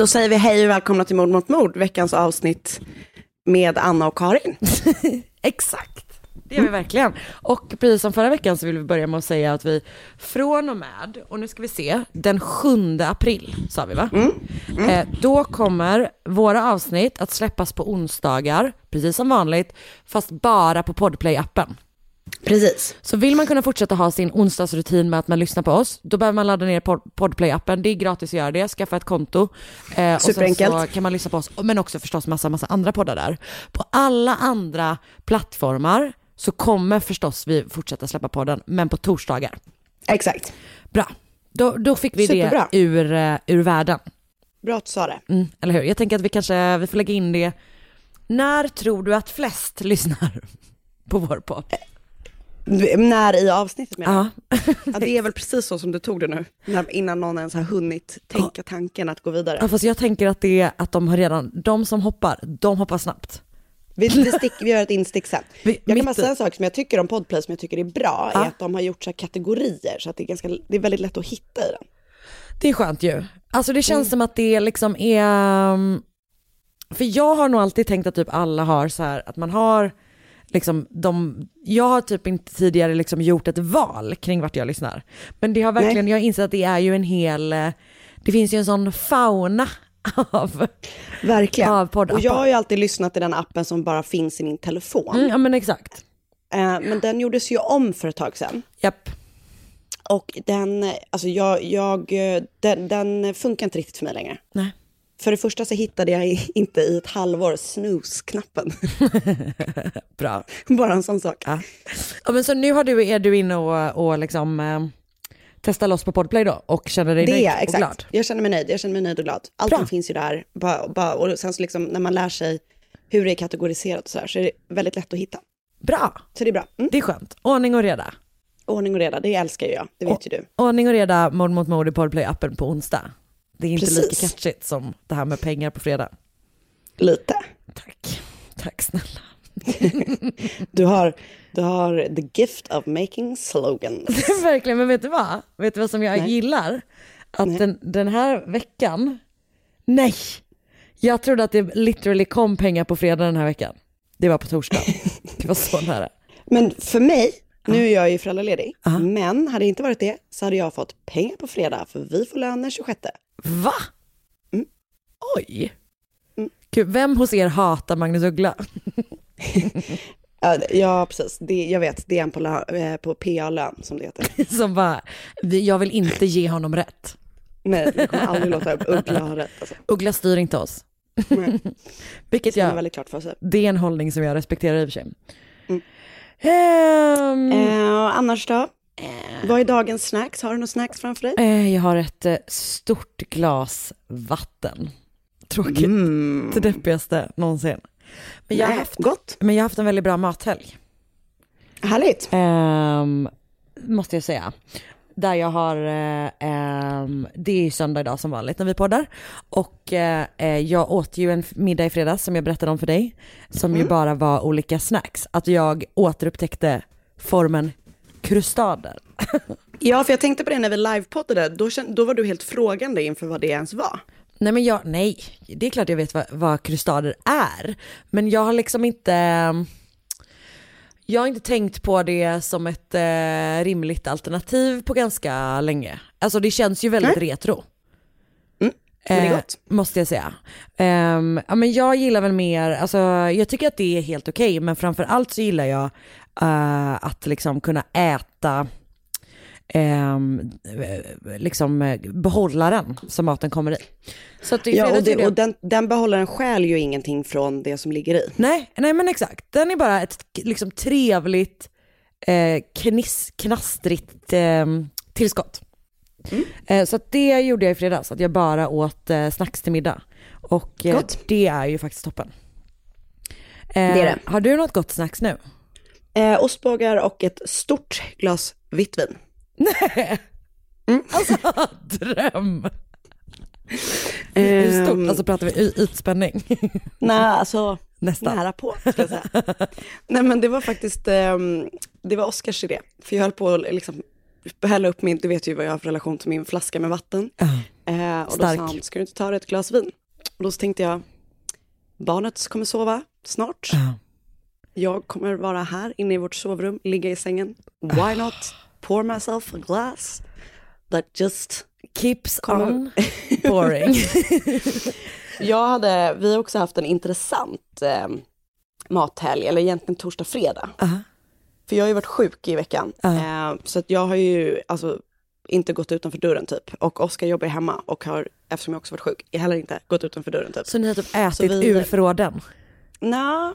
Då säger vi hej och välkomna till Mord mot mord, veckans avsnitt med Anna och Karin. Exakt. Det gör vi verkligen. Och precis som förra veckan så vill vi börja med att säga att vi från och med, och nu ska vi se, den 7 april sa vi va? Eh, då kommer våra avsnitt att släppas på onsdagar, precis som vanligt, fast bara på Podplay-appen. Precis. Så vill man kunna fortsätta ha sin onsdagsrutin med att man lyssnar på oss, då behöver man ladda ner Pod- Podplay-appen. Det är gratis att göra det, skaffa ett konto. Eh, och sen så kan man lyssna på oss, men också förstås massa, massa andra poddar där. På alla andra plattformar så kommer förstås vi fortsätta släppa podden, men på torsdagar. Exakt. Bra, då, då fick vi Superbra. det ur, eh, ur världen. Bra att du sa det. Mm, eller hur? Jag tänker att vi kanske vi får lägga in det. När tror du att flest lyssnar på vår podd? När i avsnittet menar Ja. ja, det är väl precis så som du tog det nu. När, innan någon ens har hunnit tänka tanken att gå vidare. Ja, fast jag tänker att det är att de har redan, de som hoppar, de hoppar snabbt. Vi, vi, stick, vi gör ett instick sen. Jag kan mitt bara säga en sak som jag tycker om Podplay som jag tycker är bra, Ja. är att de har gjort så här kategorier så att det är, ganska, det är väldigt lätt att hitta i den. Det är skönt ju. Alltså det känns som att det liksom är, um, för jag har nog alltid tänkt att typ alla har så här, att man har liksom de, jag har typ inte tidigare liksom gjort ett val kring vart jag lyssnar. Men det har verkligen, jag har insett att det är ju en hel, eh, det finns ju en sån fauna av, Verkligen. av poddappar. Och jag har ju alltid lyssnat i den appen som bara finns i min telefon. Mm, ja men exakt. Eh, men den gjordes ju om för ett tag sedan. Japp. Och den, alltså jag, jag, eh, den, den funkar inte riktigt för mig längre. Nej. För det första så hittade jag inte i ett halvår snooze-knappen. Bra. Bara en sån sak. Ja. ja men så nu har du, är du inne och, och liksom eh, testar loss på Podplay då och känner dig Det nöjd jag, och exakt. glad? Jag känner mig nöjd, jag känner mig nöjd och glad. Allting Bra. finns ju där. Bara, bara, och sen så liksom, när man lär sig hur det är kategoriserat och så här, så är det väldigt lätt att hitta. Bra, Så det är bra. Mm. det är skönt. Ordning och reda. Ordning och reda, det älskar ju jag. Det vet ju du. Ordning och reda, mord mot mord i Podplay-appen på onsdag. Det är inte lika Precis. catchigt som det här med pengar på fredag. Lite. Tack. Tack snälla. Du har, du har the gift of making slogans. Verkligen, men vet du vad? Vet du vad som jag Nej. gillar? Att Nej. den, den här veckan, nej, jag trodde att det literally kom pengar på fredag den här veckan. Det var på torsdag. Det var så nära. Men för mig, nu är jag ju föräldraledig, Ja. men hade det inte varit det så hade jag fått pengar på fredag för vi får lön den 26. Va? Mm. Oj. Mm. Gud, vem hos er hatar Magnus Uggla? Ja, precis. Det, jag vet, det är en på, eh, på PA-lön som det heter. Som bara, "Vi- jag vill inte ge honom rätt. Nej, jag kommer aldrig låta Uggla ha rätt. Alltså. Uggla styr inte oss. Nej. Vilket jag, väldigt klart för sig. det är en hållning som jag respekterar i och för sig. Mm. Ehm, Eh, annars då? Vad är dagens snacks? Har du några snacks framför dig? eh, jag har ett eh, stort glas vatten. Tråkigt. Det deppigaste någonsin. Men jag, Nej, haft, gott. men jag har haft en väldigt bra mathelg. Härligt. Ehm, måste jag säga. Där jag har, eh, ehm, det är ju söndag idag som vanligt när vi poddar. Och eh, eh, jag åt ju en middag i fredags som jag berättade om för dig. Som ju bara var olika snacks. Att jag återupptäckte formen krustader. Ja, för jag tänkte på det när vi livepoddade, då, då var du helt frågande inför vad det ens var. Nej men jag, nej, det är klart jag vet vad, vad krustader är. Men jag har liksom inte, jag har inte tänkt på det som ett eh, rimligt alternativ på ganska länge. Alltså det känns ju väldigt Nej. retro. men är Eh, måste jag säga. Ehm, ja, men jag gillar väl mer, alltså, jag tycker att det är helt okej, men framför allt så gillar jag eh, att liksom kunna äta ehm, eh, liksom eh, behållaren som maten kommer i. Så att i Ja, och, det, jag- och den, den behållaren stjäl ju ingenting från det som ligger i. Nej, nej men exakt. Den är bara ett liksom trevligt, eh, kniss, knastrigt eh, tillskott. Eh, så att det gjorde jag i fredags, att jag bara åt eh, snacks till middag. Och det är ju faktiskt toppen. Det är det. Har du något gott snacks nu? Eh, ostbågar och ett stort glas vitt vin. Alltså dröm! Hur stort? Alltså pratar vi ytspänning? Nej, alltså Nästan. nära på ska jag säga. Nej men det var faktiskt, ehm, det var Oskars idé. För jag höll på att liksom hälla upp min, du vet ju vad jag har för relation till min flaska med vatten. Eh, och Stark. då sa han, ska du inte ta dig ett glas vin? Och då så tänkte jag, barnet kommer sova snart. Jag kommer vara här inne i vårt sovrum, ligga i sängen. Why not pour myself a glass that just Keeps Kommer- on pouring. Jag hade, vi har också haft en intressant eh, mathelg, eller egentligen torsdag, fredag. Aha. För jag har ju varit sjuk i veckan. Eh, så att jag har ju alltså, inte gått utanför dörren typ. Och Oskar jobbar hemma och har, eftersom jag också varit sjuk, heller inte gått utanför dörren typ. Så ni har typ ätit vi- ur förråden? Nja,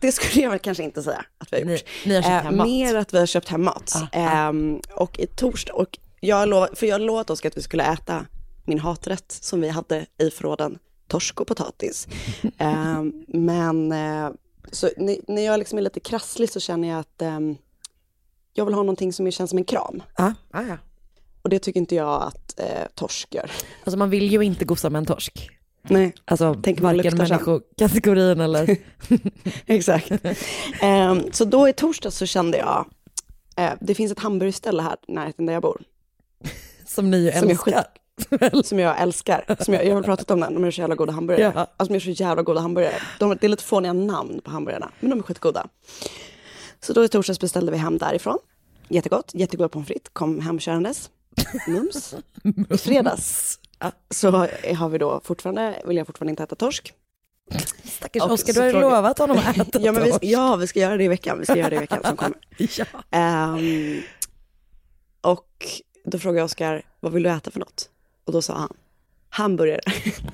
det skulle jag väl kanske inte säga att vi har Ni, gjort. ni har köpt Eh, hem mat? mer att vi har köpt hem mat. Ah, Ehm, och i torsdag, och jag lov, för jag lovat Oskar att vi skulle äta min haträtt som vi hade i förråden, torsk och potatis. Ehm, men eh, så när, jag liksom är lite krasslig så känner jag att ehm, jag vill ha någonting som känns som en kram. Ja, ja, ja. Och det tycker inte jag att eh, torsk gör. Alltså man vill ju inte gossa med en torsk. Nej, Alltså Tänk varken luktar människokategorin eller... exakt. Ehm, så då i torsdag så kände jag, eh, det finns ett hamburgerställe här i närheten där jag bor. som ni Som jag älskar. som jag älskar. Som jag, jag har pratat om den, de är så jävla goda hamburgare. Ja. Alltså de är så jävla goda hamburgare. De, det är lite fåniga namn på hamburgarna, men de är skitgoda. Så då i torsdags beställde vi hem därifrån. Jättegott, jättegoda pommes frites, kom hemkörandes. Mums. I fredags så har vi då fortfarande, vill jag fortfarande inte äta torsk. Stackars Och Oskar, du har ju lovat honom att äta Ja, men vi, ja, vi ska göra det i veckan. Vi ska göra det i veckan som kommer. Ja. Ehm, och då frågade jag Oskar, vad vill du äta för något? Och då sa han, hamburgare.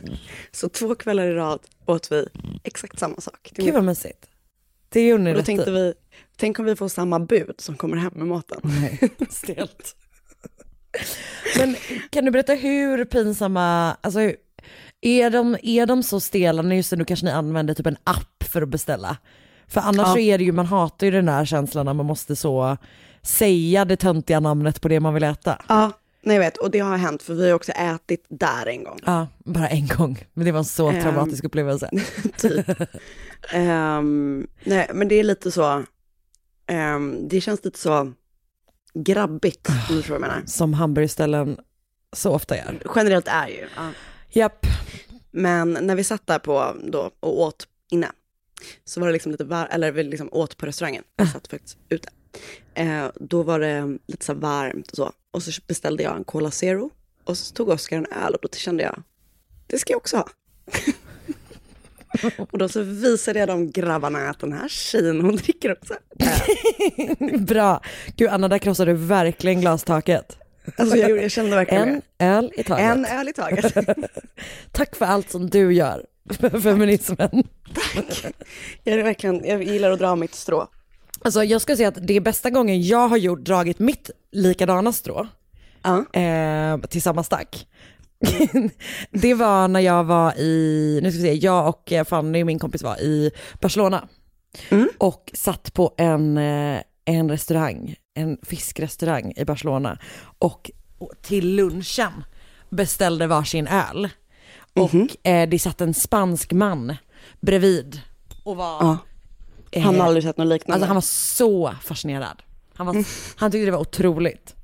Så två kvällar i rad åt vi exakt samma sak. Gud vad mysigt. Det gjorde ni och då rätt tänkte i. vi, tänk om vi får samma bud som kommer hem med maten. Nej, stelt. Men kan du berätta hur pinsamma, alltså är de, är de så stela, nu just nu kanske ni använder typ en app för att beställa. För annars Ja. så är det ju, man hatar ju den där känslan när man måste så säga det töntiga namnet på det man vill äta. Ja, nej jag vet. Och det har hänt, för vi har också ätit där en gång. Ja, bara en gång. Men det var en så Ehm. traumatisk upplevelse. typ. Ehm, nej, men det är lite så, ehm, det känns lite så grabbigt, om du förstår vad jag menar. Som hamburgerställen så ofta gör. Generellt är ju. Ja. Japp. Men när vi satt där på då och åt inne, så var det liksom lite var eller vi liksom åt på restaurangen, vi satt faktiskt ute. Eh, då var det lite så varmt och så. Och så beställde jag en Cola Zero. Och så tog Oskar en öl och då kände jag, det ska jag också ha. och då så visade jag de grabbarna att den här tjejen, hon dricker också. Bra. Gud Anna, där krossade du verkligen glastaket. alltså jag, jag kände verkligen En öl i det. taget. En öl i taget. Tack för allt som du gör för feminismen. jag, är verkligen, jag gillar att dra mitt strå. Alltså jag ska säga att det är bästa gången jag har gjort, dragit mitt likadana strå Ja. eh, till samma stack. det var när jag var i, nu ska vi se, jag och eh, Fanny, min kompis var i Barcelona. Och satt på en, eh, en restaurang, en fiskrestaurang i Barcelona. Och till lunchen beställde varsin öl. Och eh, det satt en spansk man bredvid och var... Ja. Han eh, har aldrig sett något liknande. Alltså han var så fascinerad. Han, var, han tyckte det var otroligt.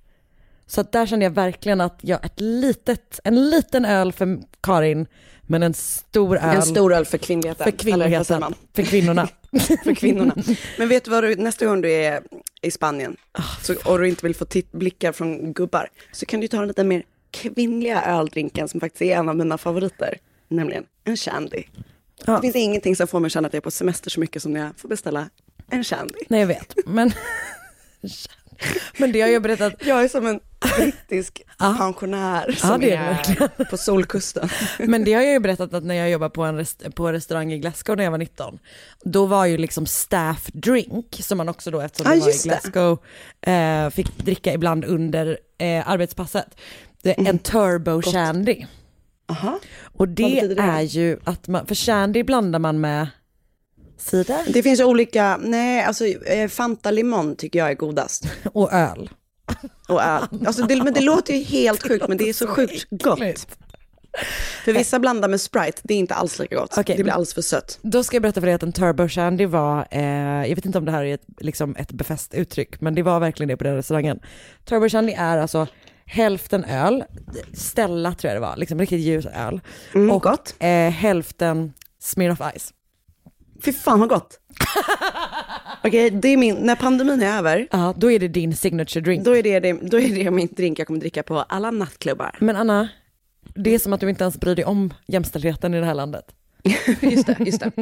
Så att där kände jag verkligen att jag, ett litet, en liten öl för Karin, men en stor öl En stor öl för kvinnligheten. för kvinnligheten, för kvinnorna. för kvinnorna. Men vet du vad du, nästa gång du är i Spanien Ah, så, och du inte vill få titt, blickar från gubbar så kan du ta en lite mer kvinnliga öldrinken som faktiskt är en av mina favoriter, nämligen en shandy. Ja. Det finns ingenting som får mig att känna att jag är på semester så mycket som när jag får beställa en shandy. Nej jag vet, men, men det har jag berättat, Jag är som en brittisk Ja. pensionär Ja, som det är är, på solkusten. men det har jag ju berättat att när jag jobbade på en rest, på en restaurang i Glasgow när jag var 19, då var ju liksom staff drink, som man också då eftersom Ja, det var i. Glasgow, eh, fick dricka ibland under eh, arbetspasset. Det är en turbo shandy. Aha. Och det, det? är ju att man, för shandy blandar man med cider Det finns olika, nej alltså eh, Fanta Limon tycker jag är godast. och öl. Och öl. Alltså det, men det låter ju helt sjukt, men det är så sjukt gott. För vissa blandar med Sprite, det är inte alls lika gott. Okej. Det blir alldeles för sött. Då ska jag berätta för dig att en turbo shandy var, eh, jag vet inte om det här är ett, liksom ett befäst uttryck, men det var verkligen det på den restaurangen. Turbo shandy är alltså hälften öl, Stella tror jag det var, liksom riktigt ljus öl. Mm, och. Eh, hälften Smirnoff Ice. Fy fan vad gott. Okej, det är min, när pandemin är över, Ja, då är det din signature drink. då är det, det, då är det min drink jag kommer dricka på alla nattklubbar. Men Anna, det är som att du inte ens bryr dig om jämställdheten i det här landet. just det, just det.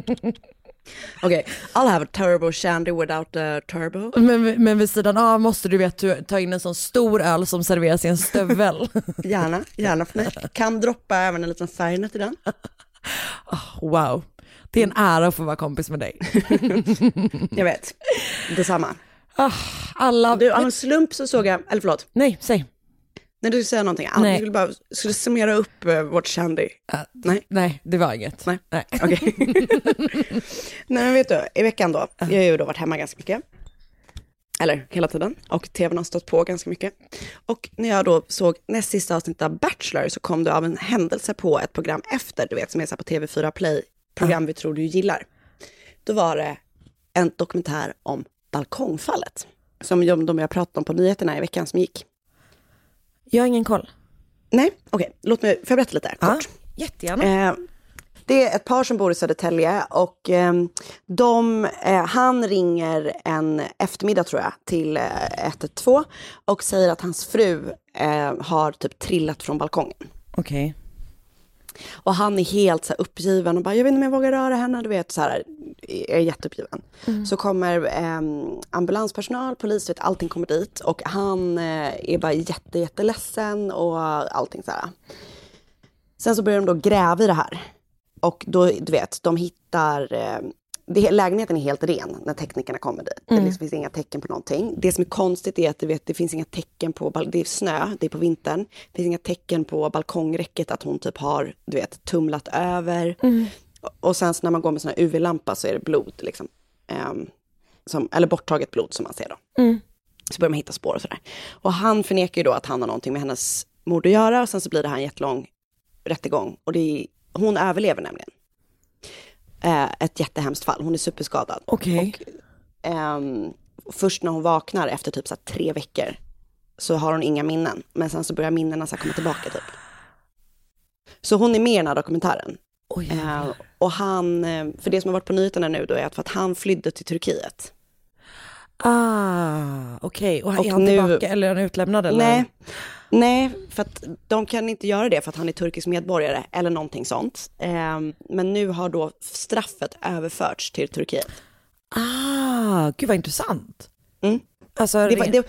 Okej, I'll have a turbo shandy without a turbo. Men, men vid sidan av måste du vet, ta in en sån stor öl som serveras i en stövel. Gärna, gärna för mig. Kan droppa även en liten Fernet i den. wow, det är en ära att få vara kompis med dig. Jag vet, detsamma. Ah, alla... Du, av en slump så såg jag, eller förlåt, Nej, säg. när du säger någonting, Nej. jag skulle bara skulle summera upp uh, vårt shandy. Uh, Nej. Nej, det var inget. Nej. Nej. Okej. Nej men vet du, i veckan då, jag har ju då varit hemma ganska mycket. Eller hela tiden. Och tvn har stått på ganska mycket. Och när jag då såg näst sista avsnittet av Bachelor så kom det av en händelse på ett program efter, du vet som är så på TV4 Play, program vi tror du gillar. Då var det en dokumentär om balkongfallet. Som de, jag pratade om på nyheterna i veckan som gick. Jag har ingen koll. Nej, okej, låt mig, får jag berätta lite kort? jättegärna. Eh, det är ett par som bor i Södertälje och eh, de, eh, han ringer en eftermiddag tror jag till eh, 112 och säger att hans fru eh, har typ trillat från balkongen. Okej. Och han är helt så uppgiven och bara, jag vet inte om jag vågar röra henne, du vet så här, är jätteuppgiven. Så kommer eh, ambulanspersonal, polis, vet, allting kommer dit och han eh, är bara jätte, jätteledsen och allting så här. Sen så börjar de då gräva i det här. Och då, du vet, de hittar... Eh, det, lägenheten är helt ren när teknikerna kommer dit. Det liksom finns inga tecken på någonting. Det som är konstigt är att du vet, det finns inga tecken på... Det är snö, det är på vintern. Det finns inga tecken på balkongräcket att hon typ har, du vet, tumlat över. Och- Och sen när man går med sån här UV-lampa så är det blod, liksom. Ehm, som, eller borttaget blod som man ser då. Så börjar man hitta spår och sådär. Och han förnekar ju då att han har någonting med hennes mord att göra. Och sen så blir det här en jättelång rättegång. Och det är, hon överlever nämligen. Eh, ett jättehemskt fall. Hon är superskadad. Okej. Och, ehm, först när hon vaknar efter typ så här tre veckor så har hon inga minnen. Men sen så börjar minnena så här komma tillbaka typ. Så hon är med i den här dokumentären. Oj, Eh, och han, eh, för det som har varit på nyheterna nu då är att, för att han flydde till Turkiet. Ah, okej. Och, Och är han nu- tillbaka eller är han utlämnad eller? Nej, nej, för att de kan inte göra det för att han är turkisk medborgare eller någonting sånt. Ehm, men nu har då straffet överförts till Turkiet. Ah, gud vad intressant. Mm. Alltså, Det var, det,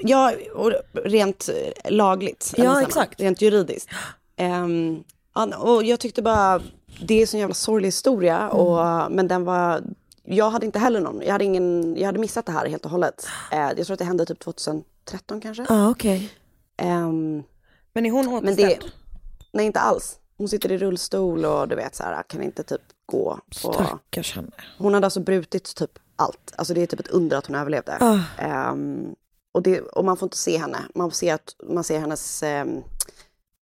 ja, och rent eh, lagligt. Ja, här, exakt. Rent juridiskt. Ehm, och jag tyckte bara, det är en jävla sorglig historia. Mm. Och, men den var, jag hade inte heller någon, jag hade, ingen, jag hade missat det här helt och hållet. Eh, jag tror att det hände typ 2013 kanske. ah, okej. Ehm, Men är hon återställd? det- nej inte alls. Hon sitter i rullstol och du vet så här, kan inte typ gå. På... Stackars henne. Hon hade alltså brutit typ allt. Alltså det är typ ett under att hon överlevde. Ah. Ehm, och, det, och man får inte se henne. Man ser, att, man ser hennes um,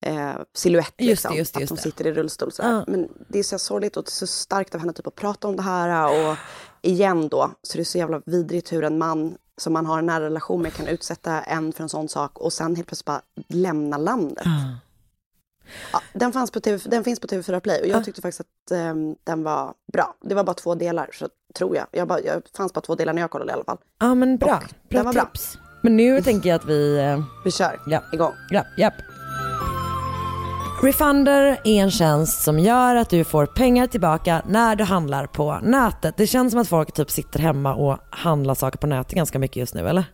eh, silhuett. Just Liksom, det, just det, att just hon det. sitter i rullstol. Sådär. Ja. Men det är så sorgligt och så starkt av henne typ, att prata om det här. Och igen då, så det är så jävla vidrigt hur en man som man har en nära relation med kan utsätta en för en sån sak och sen helt plötsligt bara lämna landet. Ja, den, fanns på TV, den finns på TV4 Play och jag tyckte faktiskt att ehm, den var bra. Det var bara två delar, så tror jag. Jag, bara, jag fanns bara två delar när jag kollade i alla fall. Ja men bra, bra den var bra. tips. Men nu tänker jag att vi... eh, Vi kör Ja. igång. Ja, japp. Refunder är en tjänst som gör att du får pengar tillbaka när du handlar på nätet. Det känns som att folk typ sitter hemma och handlar saker på nätet ganska mycket just nu, eller?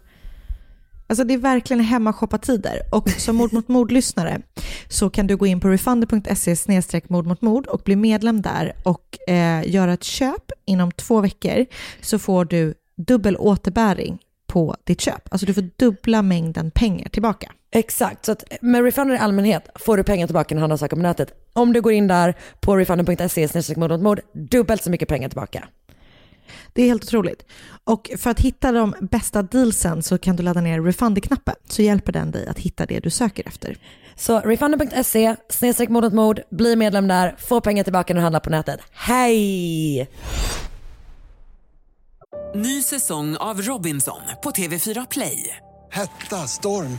Alltså det är verkligen hemmashoppatider och som mord mot mord-lyssnare så kan du gå in på refunder.se mord mot mord och bli medlem där och eh, göra ett köp inom två veckor så får du dubbel återbäring på ditt köp. Alltså du får dubbla mängden pengar tillbaka. Exakt, så att med Refunder i allmänhet får du pengar tillbaka när du handlar saker på nätet. Om du går in där på refunder.se mord dubbelt så mycket pengar tillbaka. Det är helt otroligt. Och för att hitta de bästa dealsen så kan du ladda ner Refunder-knappen så hjälper den dig att hitta det du söker efter. Så refunder.se, mord, bli medlem där, få pengar tillbaka när du handlar på nätet. Hej! Ny säsong av Robinson på TV4 Play. Hetta, storm,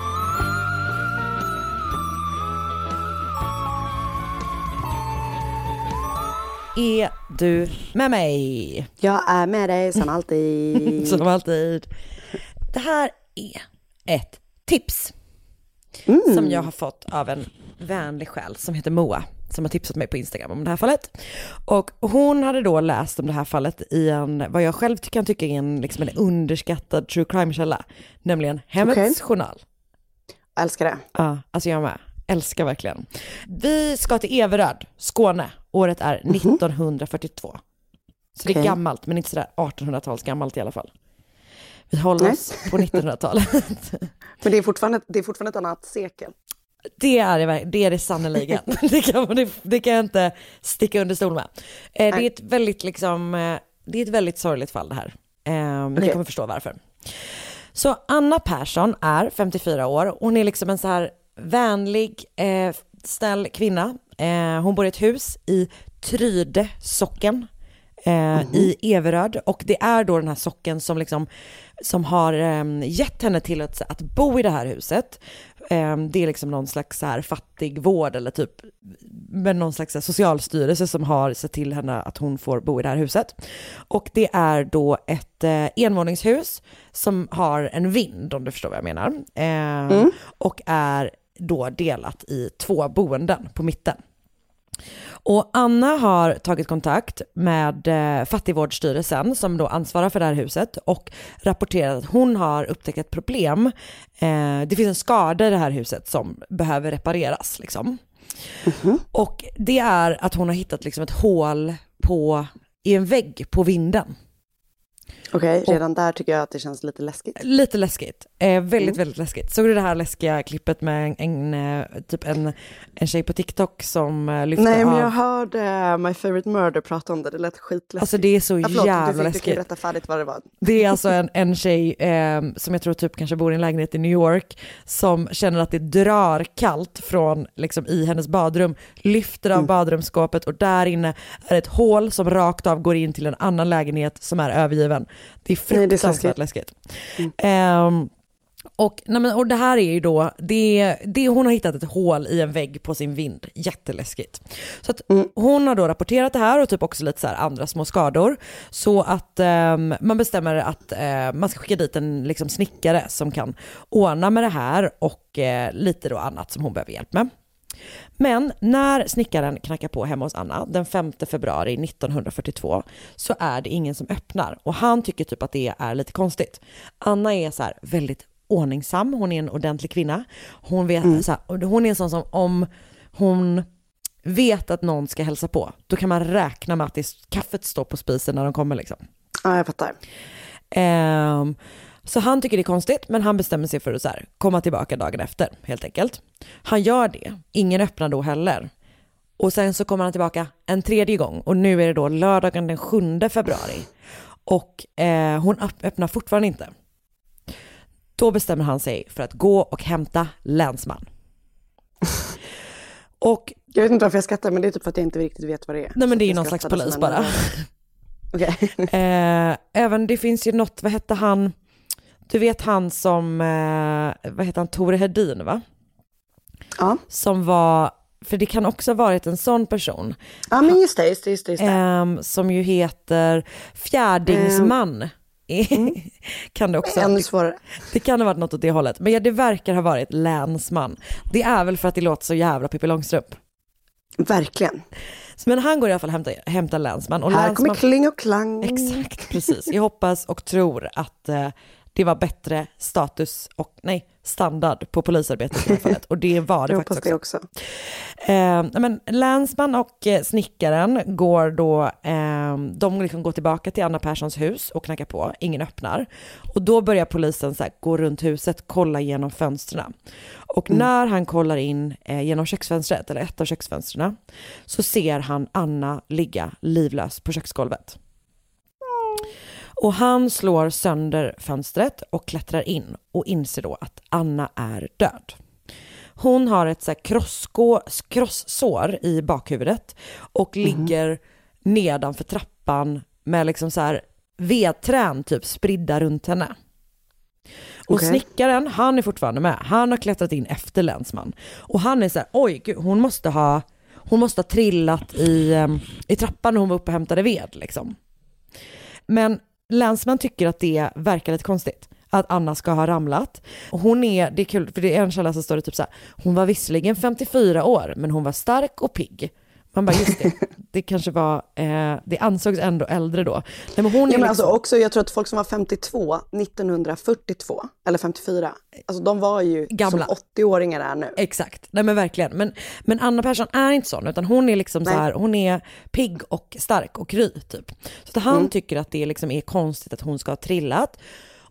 Är du med mig? Jag är med dig som alltid. Som alltid. Det här är ett tips Mm. som jag har fått av en vänlig själ som heter Moa som har tipsat mig på Instagram om det här fallet. Och hon hade då läst om det här fallet i en, vad jag själv kan tycka är en, liksom en underskattad true crime-källa, nämligen Hemmets Okej. journal. Jag älskar det. Ja, alltså jag med. Älskar verkligen. Vi ska till Everöd, Skåne. Året är 1942. Så det är gammalt, men inte sådär 1800-tals gammalt i alla fall. Vi håller Nej. oss på 1900-talet. Men det är, fortfarande, det är fortfarande ett annat sekel. Det är det, det, är det sannerligen. det, kan, det, det kan jag inte sticka under stol med. Eh, det är ett väldigt liksom, eh, det är ett väldigt sorgligt fall det här. Eh, Ni Okej. kommer förstå varför. Så Anna Persson är 54 år. Hon är liksom en så här vänlig, eh, snäll kvinna. Eh, hon bor i ett hus i Tryde socken eh, i Everöd och det är då den här socken som liksom som har eh, gett henne till att, att bo i det här huset. Eh, det är liksom någon slags så här fattig vård eller typ med någon slags socialstyrelse som har sett till henne att hon får bo i det här huset. Och det är då ett eh, envåningshus som har en vind om du förstår vad jag menar. Eh, Och är då delat i två boenden på mitten. Och Anna har tagit kontakt med eh, Fattigvårdsstyrelsen som då ansvarar för det här huset och rapporterat att hon har upptäckt ett problem. Eh, det finns en skada i det här huset som behöver repareras liksom. Och det är att hon har hittat liksom ett hål på, i en vägg på vinden. Okej, redan där tycker jag att det känns lite läskigt. Lite läskigt. Eh, väldigt, Mm. väldigt läskigt. Såg du det här läskiga klippet med en, en eh, typ en, en tjej på TikTok som eh, lyfte Nej, men av... jag hörde My Favorite Murder prata om det. Det lät skitläskigt. Alltså det är så Ja, förlåt, jävla du, Du kan läskigt. ju berätta färdigt vad det var. Det är alltså en, en tjej eh, som jag tror typ kanske bor i en lägenhet i New York som känner att det drar kallt från liksom i hennes badrum, lyfter av badrumsskåpet och där inne är ett hål som rakt av går in till en annan lägenhet som är övergiven. Det är Nej, det är fruktansvärt läskigt. läskigt. Ehm, Och, nej men, och det här är ju då, det, det, hon har hittat ett hål i en vägg på sin vind, jätteläskigt. Så att hon har då rapporterat det här och typ också lite så andra små skador. Så att ehm, man bestämmer att eh, man ska skicka dit en liksom, snickare som kan ordna med det här och eh, lite då annat som hon behöver hjälp med. Men när snickaren knackar på hemma hos Anna den 5 februari 1942 så är det ingen som öppnar och han tycker typ att det är lite konstigt. Anna är så här väldigt ordningsam, hon är en ordentlig kvinna. Hon, vet, så här, hon är en sån som om hon vet att någon ska hälsa på, då kan man räkna med att det, kaffet står på spisen när de kommer liksom. Ja, jag fattar. Ehm, så han tycker det är konstigt, men han bestämmer sig för att så här, komma tillbaka dagen efter, helt enkelt. Han gör det, ingen öppnar då heller. Och sen så kommer han tillbaka en tredje gång och nu är det då lördagen den 7 februari. Och eh, hon öpp- öppnar fortfarande inte. Då bestämmer han sig för att gå och hämta länsman. Och, Jag vet inte varför jag skrattar, men det är typ för att jag inte riktigt vet vad det är. nej men det är någon slags polis bara. Okej. Eh, även det finns ju något, vad hette han, du vet han som, eh, vad heter han, Tore Hedin va? Ja. Som var, för det kan också ha varit en sån person. Ja, men just det, just det, just det. Ehm, som ju heter Fjärdingsman. kan det också. Ännu svårare. Det kan ha varit något åt det hållet. Men ja, det verkar ha varit länsman. Det är väl för att det låter så jävla Pippi Långstrump. Verkligen. Men han går i alla fall och hämtar, hämtar länsman. Och Här länsman... kommer kling och klang. Exakt, precis. Jag hoppas och tror att eh, det var bättre status och nej, standard på polisarbetet i det här fallet. Och det var det faktiskt hoppas också. det också. Eh, men länsman och eh, snickaren går då, eh, de liksom går tillbaka till Anna Perssons hus och knackar på, ingen öppnar. Och då börjar polisen så här, gå runt huset, kolla genom fönstren. Och när han kollar in eh, genom köksfönstret, eller ett av köksfönstren, så ser han Anna ligga livlös på köksgolvet. Och han slår sönder fönstret och klättrar in och inser då att Anna är död. Hon har ett så här krossår i bakhuvudet och ligger nedanför trappan med liksom så här vedträn typ spridda runt henne. Och Okej. snickaren, han är fortfarande med. Han har klättrat in efter länsman. Och han är så här, oj gud, hon måste ha, hon måste ha trillat i, em, i trappan när hon var uppe och hämtade ved liksom. Men länsman tycker att det verkar lite konstigt. Att Anna ska ha ramlat. Hon är, det är kul, för det är en källa som står det typ så här, hon var visserligen 54 år, men hon var stark och pigg. Man bara, just det, det kanske var, eh, det ansågs ändå äldre då. Nej, men hon är Ja, men liksom, alltså också, jag tror att folk som var 52 1942, eller 54, alltså de var ju Gamla. som 80-åringar är nu. Exakt, nej men verkligen. Men, men Anna Persson är inte sån, utan hon är liksom så här, hon är pigg och stark och kry typ. Så att han Mm. tycker att det liksom är konstigt att hon ska ha trillat.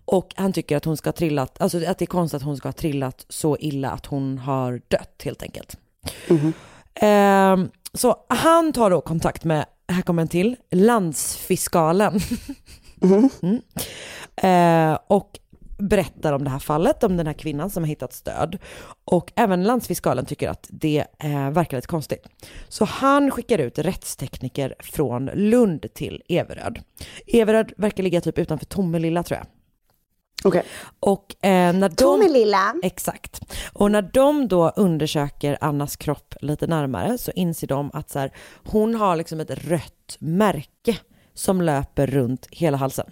Och han tycker att hon ska ha trillat, alltså att det är konstigt att hon ska ha trillat så illa att hon har dött helt enkelt. Ehm, så han tar då kontakt med, här kommer en till, landsfiskalen. Mm. Eh, och berättar om det här fallet, om den här kvinnan som har hittat stöd. Och även landsfiskalen tycker att det eh, verkar lite konstigt. Så han skickar ut rättstekniker från Lund till Everöd. Everöd verkar ligga typ utanför Tomelilla tror jag. Okej. Och eh, när de... Tomelilla. Exakt. Och när de då undersöker Annas kropp lite närmare så inser de att så här, hon har liksom ett rött märke som löper runt hela halsen.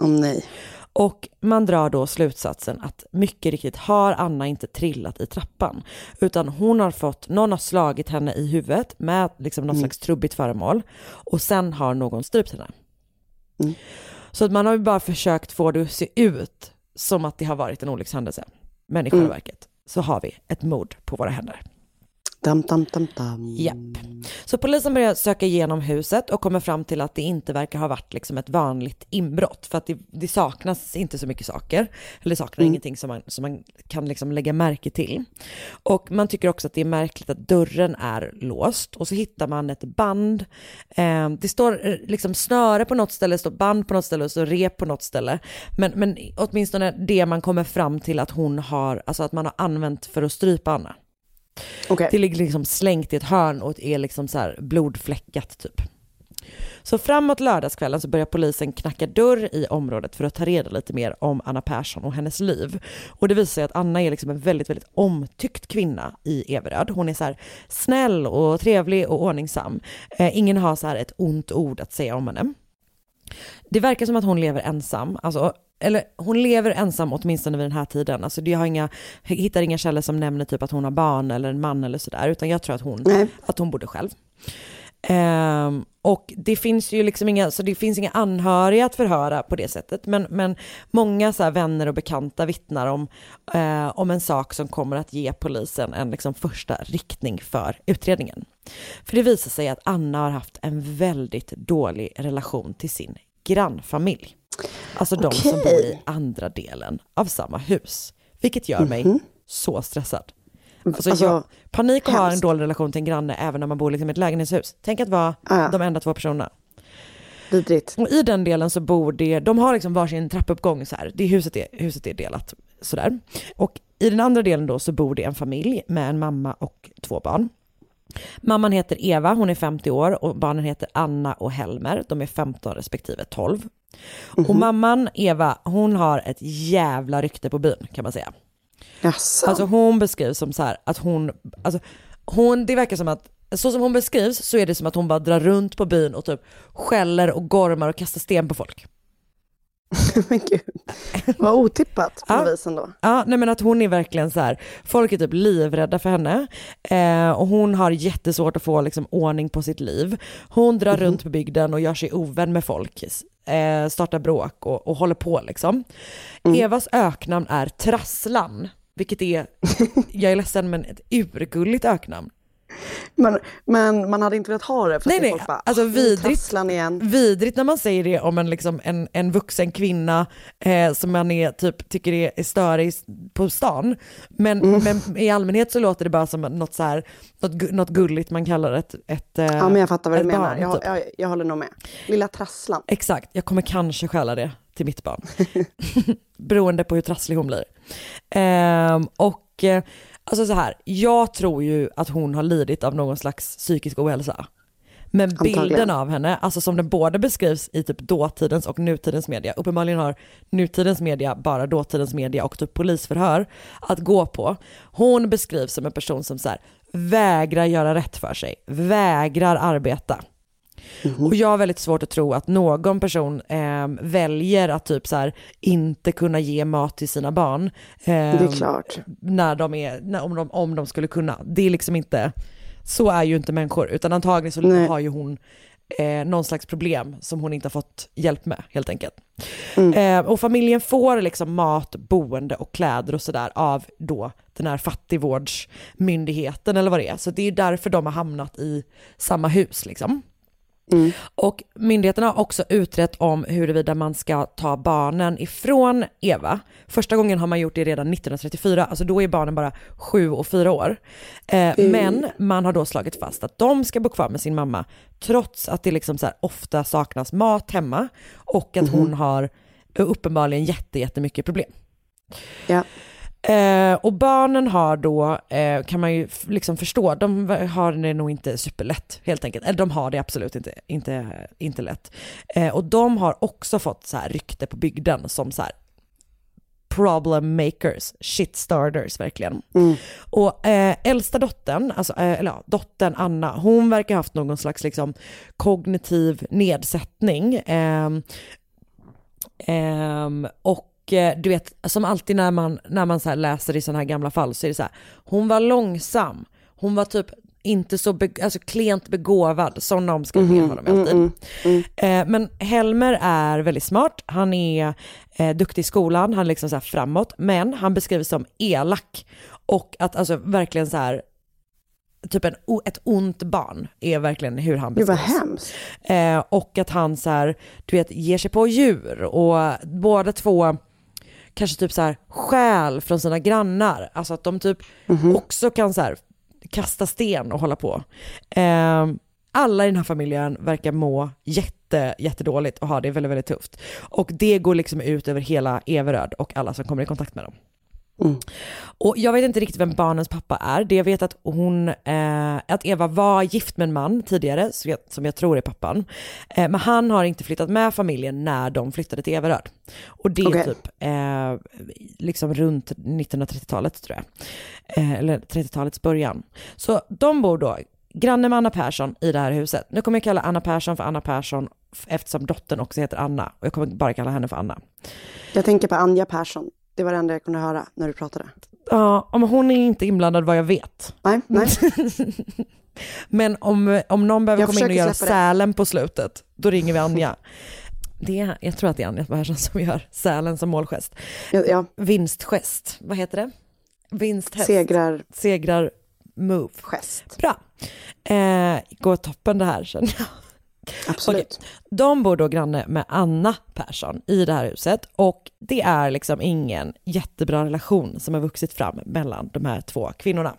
Åh nej. Och man drar då slutsatsen att mycket riktigt har Anna inte trillat i trappan, utan hon har fått, någon har slagit henne i huvudet med liksom någon slags trubbigt föremål och sen har någon strypt henne. Så att man har ju bara försökt få det att se ut som att det har varit en olyckshändelse. Men i själva Mm. verket så har vi ett mord på våra händer. Dam, dam, dam, dam. Japp. Så polisen börjar söka igenom huset och kommer fram till att det inte verkar ha varit liksom ett vanligt inbrott. För att det, det saknas inte så mycket saker. Eller saknar Mm. ingenting som man, som man kan liksom lägga märke till. Och man tycker också att det är märkligt att dörren är låst. Och så hittar man ett band. Eh, det står eh, liksom snöre på något ställe, står band på något ställe och så rep på något ställe. Men, men åtminstone det man kommer fram till att hon har, alltså att man har använt för att strypa Anna. Okay. Det ligger liksom slängt i ett hörn och är liksom så här blodfläckat typ. Så framåt lördagskvällen så börjar polisen knacka dörr i området för att ta reda lite mer om Anna Persson och hennes liv. Och det visar sig att Anna är liksom en väldigt, väldigt omtyckt kvinna i Everöd. Hon är så här snäll och trevlig och ordningsam. Eh, ingen har så här ett ont ord att säga om henne. Det verkar som att hon lever ensam, alltså, eller hon lever ensam åtminstone vid den här tiden. Alltså, jag, har inga, jag hittar inga källor som nämner typ att hon har barn eller en man eller sådär, utan jag tror att hon, att hon bodde själv. Ehm, och det finns ju liksom inga, så det finns inga anhöriga att förhöra på det sättet, men, men många så vänner och bekanta vittnar om, eh, om en sak som kommer att ge polisen en liksom första riktning för utredningen. För det visar sig att Anna har haft en väldigt dålig relation till sin grannfamilj. Alltså de som bor i andra delen av samma hus. Vilket gör mig Mhm. så stressad. Alltså, Alltså, jag, panik att ha en dålig relation till en granne även när man bor liksom i ett lägenhetshus. Tänk att vara Ja. de enda två personerna. Vidrigt. Och i den delen så bor det, de har liksom varsin trappuppgång så här. Det huset är, huset är delat sådär. Och i den andra delen då så bor det en familj med en mamma och två barn. Mamman heter Eva, hon är 50 år och barnen heter Anna och Helmer, de är 15 respektive 12. Och mamman Eva, hon har ett jävla rykte på byn kan man säga. Jaså? Alltså hon beskrivs som så här att hon, alltså hon, det verkar som att, så som hon beskrivs så är det som att hon bara drar runt på byn och typ skäller och gormar och kastar sten på folk. Men gud, vad otippat på Ja. vis ändå. Ja, nej men att hon är verkligen så här, folk är typ livrädda för henne eh, och hon har jättesvårt att få liksom ordning på sitt liv. Hon drar runt på bygden och gör sig ovän med folk, eh, startar bråk och, och håller på liksom. Evas öknamn är Trasslan, vilket är, jag är ledsen men ett urgulligt öknamn. Men, men man hade inte velat ha det för Nej, att nej, folk bara, alltså "Ah, vidrigt. igen. Vidrigt när man säger det om en, liksom, en, en vuxen kvinna eh, som man är, typ, tycker är, är störig på stan. Men, Mm. men i allmänhet så låter det bara som något, så här, något, något gulligt man kallar ett, ett eh, Ja men jag fattar vad du menar, barn, jag, typ. jag, jag håller nog med. Lilla trasslan. Exakt, jag kommer kanske stjäla det till mitt barn. Beroende på hur trasslig hon blir. Ehm, och eh, alltså så här, jag tror ju att hon har lidit av någon slags psykisk ohälsa. Men Antagligen. bilden av henne, alltså som den både beskrivs i typ dåtidens och nutidens media, uppenbarligen har nutidens media bara dåtidens media och typ polisförhör att gå på. Hon beskrivs som en person som så här, vägrar göra rätt för sig, vägrar arbeta. Och jag har väldigt svårt att tro att någon person eh, väljer att typ så här, inte kunna ge mat till sina barn. eh, Det är klart. När de är, när, om, de, om de skulle kunna. Det är liksom inte, så är ju inte människor, utan antagligen så Nej. har ju hon eh, någon slags problem som hon inte har fått hjälp med helt enkelt. Mm. Eh, och familjen får liksom mat, boende och kläder och sådär av då den här fattigvårdsmyndigheten eller vad det är. Så det är därför de har hamnat i samma hus liksom. Mm. Och myndigheterna har också utrett om huruvida man ska ta barnen ifrån Eva. Första gången har man gjort det redan 1934, alltså då är barnen bara sju och fyra år. Eh, Mm. Men man har då slagit fast att de ska bo kvar med sin mamma trots att det liksom så ofta saknas mat hemma och att hon har uppenbarligen jätte, jättemycket problem. Ja. Eh, och barnen har då, eh, kan man ju liksom förstå, de har det nog inte superlätt helt enkelt. Eller de har det absolut inte, inte, inte lätt. Eh, och de har också fått så här rykte på bygden som så här problem makers, shit starters verkligen. Mm. Och eh, äldsta dottern, alltså, eh, eller ja, dottern Anna, hon verkar ha haft någon slags liksom, kognitiv nedsättning. Ehm, och eh, du vet, som alltid när man, när man så läser i sådana här gamla fall så är det så här, hon var långsam, hon var typ inte så be, alltså klent begåvad, sådana omskrivningar har de alltid. mm, mm. Eh, men Helmer är väldigt smart, han är eh, duktig i skolan, han är liksom så framåt, men han beskrivs som elak. Och att alltså verkligen så här, typ en, ett ont barn är verkligen hur han Gud vad beskrivs. hemskt. Eh, och att han så här, du vet, ger sig på djur och båda två kanske typ så här stjäl från sina grannar. Alltså att de typ också kan så här kasta sten och hålla på. Eh, alla i den här familjen verkar må jätte, jättedåligt och ha det väldigt, väldigt tufft. Och det går liksom ut över hela Everöd och alla som kommer i kontakt med dem. Och jag vet inte riktigt vem barnens pappa är. Det jag vet att hon, eh, att Eva var gift med en man tidigare, som jag, som jag tror är pappan. Eh, men han har inte flyttat med familjen när de flyttade till Everöd. Och det är typ eh, liksom runt 1930-talet tror jag. Eh, eller 30-talets början. Så de bor då granne med Anna Persson i det här huset. Nu kommer jag kalla Anna Persson för Anna Persson eftersom dottern också heter Anna. Och jag kommer bara kalla henne för Anna. Jag tänker på Anja Persson. Det var det enda jag kunde höra när du pratade. Ja, om hon är inte inblandad vad jag vet. Nej, nej. Men om, om någon behöver Jag komma in och göra det. sälen på slutet, då ringer vi Anja. Det är, jag tror att det är Anja Persson som gör sälen som målgest. Ja, ja. Vinstgest, vad heter det? Vinsthäst. Segrar. Segrar move. Gest. Bra. Eh, går toppen det här känner jag. Absolut. Okej. De bor då granne med Anna Persson i det här huset och det är liksom ingen jättebra relation som har vuxit fram mellan de här två kvinnorna.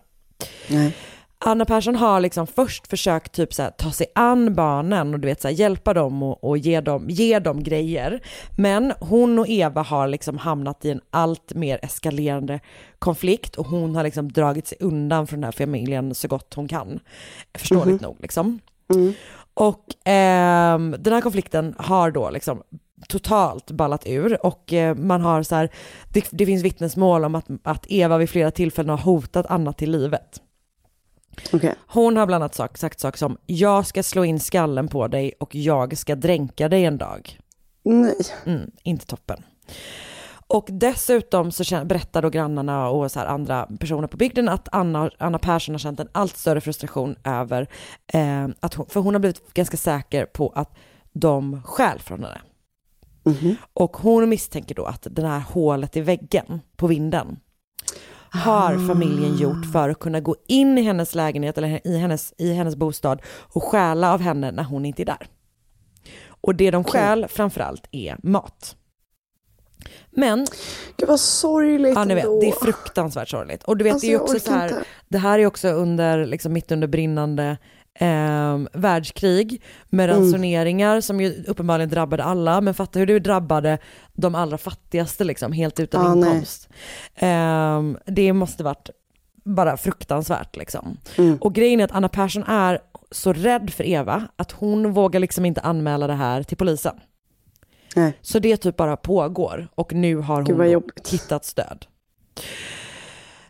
Nej. Anna Persson har liksom först försökt typ så här, ta sig an barnen och du vet så här, hjälpa dem och, och ge, dem, ge dem grejer. Men hon och Eva har liksom hamnat i en allt mer eskalerande konflikt och hon har liksom dragit sig undan från den här familjen så gott hon kan. Förståeligt nog liksom. Och ehm, den här konflikten har då liksom totalt ballat ur och eh, man har så här, det, det finns vittnesmål om att, att Eva vid flera tillfällen har hotat Anna till livet. Hon har bland annat sagt, sagt saker som jag ska slå in skallen på dig och jag ska dränka dig en dag. Nej. Mm, inte toppen. Och dessutom så berättar då grannarna och så andra personer på bygden att Anna, Anna Persson har känt en allt större frustration över eh, att hon, för hon har blivit ganska säker på att de stjäl från henne. Och hon misstänker då att det här hålet i väggen på vinden har familjen gjort för att kunna gå in i hennes lägenhet eller i hennes, i hennes bostad och stjäla av henne när hon inte är där. Och det de stjäl framförallt är mat. Men... Gud vad sorgligt Ja, vet, det är fruktansvärt sorgligt. Och du vet, Alltså, det är också så här, inte. det här är också under, liksom mitt under brinnande eh, världskrig med Mm. ransoneringar som ju uppenbarligen drabbade alla, men fatta hur det drabbade de allra fattigaste liksom, helt utan nej. inkomst. Eh, det måste varit bara fruktansvärt liksom. Mm. Och grejen är att Anna Persson är så rädd för Eva att hon vågar liksom inte anmäla det här till polisen. Nej. Så det typ bara pågår och nu har hon hittat stöd.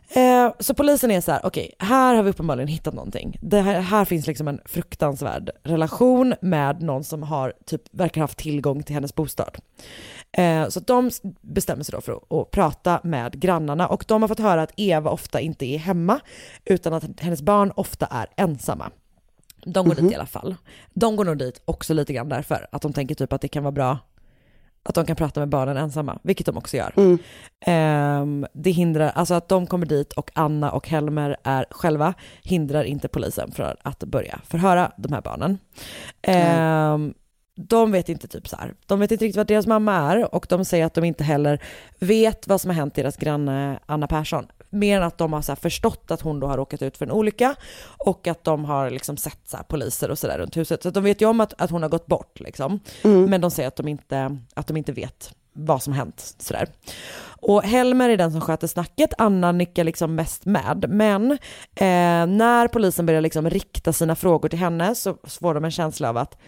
Eh, så polisen är så här, okej, här har vi uppenbarligen hittat någonting. Det här, här finns liksom en fruktansvärd relation med någon som har typ verkar ha haft tillgång till hennes bostad. Eh, så de bestämmer sig då för att, att prata med grannarna och de har fått höra att Eva ofta inte är hemma utan att hennes barn ofta är ensamma. De går dit i alla fall. De går nog dit också lite grann därför att de tänker typ att det kan vara bra att de kan prata med barnen ensamma, vilket de också gör. Ehm, det hindrar, alltså att de kommer dit och Anna och Helmer är själva hindrar inte polisen från att börja förhöra de här barnen. Ehm, de vet inte typ så här, de vet inte riktigt vad deras mamma är och de säger att de inte heller vet vad som har hänt deras granne Anna Persson. Mer än att de har så förstått att hon då har råkat ut för en olycka och att de har liksom sett så poliser och sådär runt huset. Så de vet ju om att, att hon har gått bort liksom. Men de säger att de inte, att de inte vet vad som har hänt sådär. Och Helmer är den som sköter snacket, Anna nickar liksom mest med. Men eh, när polisen börjar liksom rikta sina frågor till henne så får de en känsla av att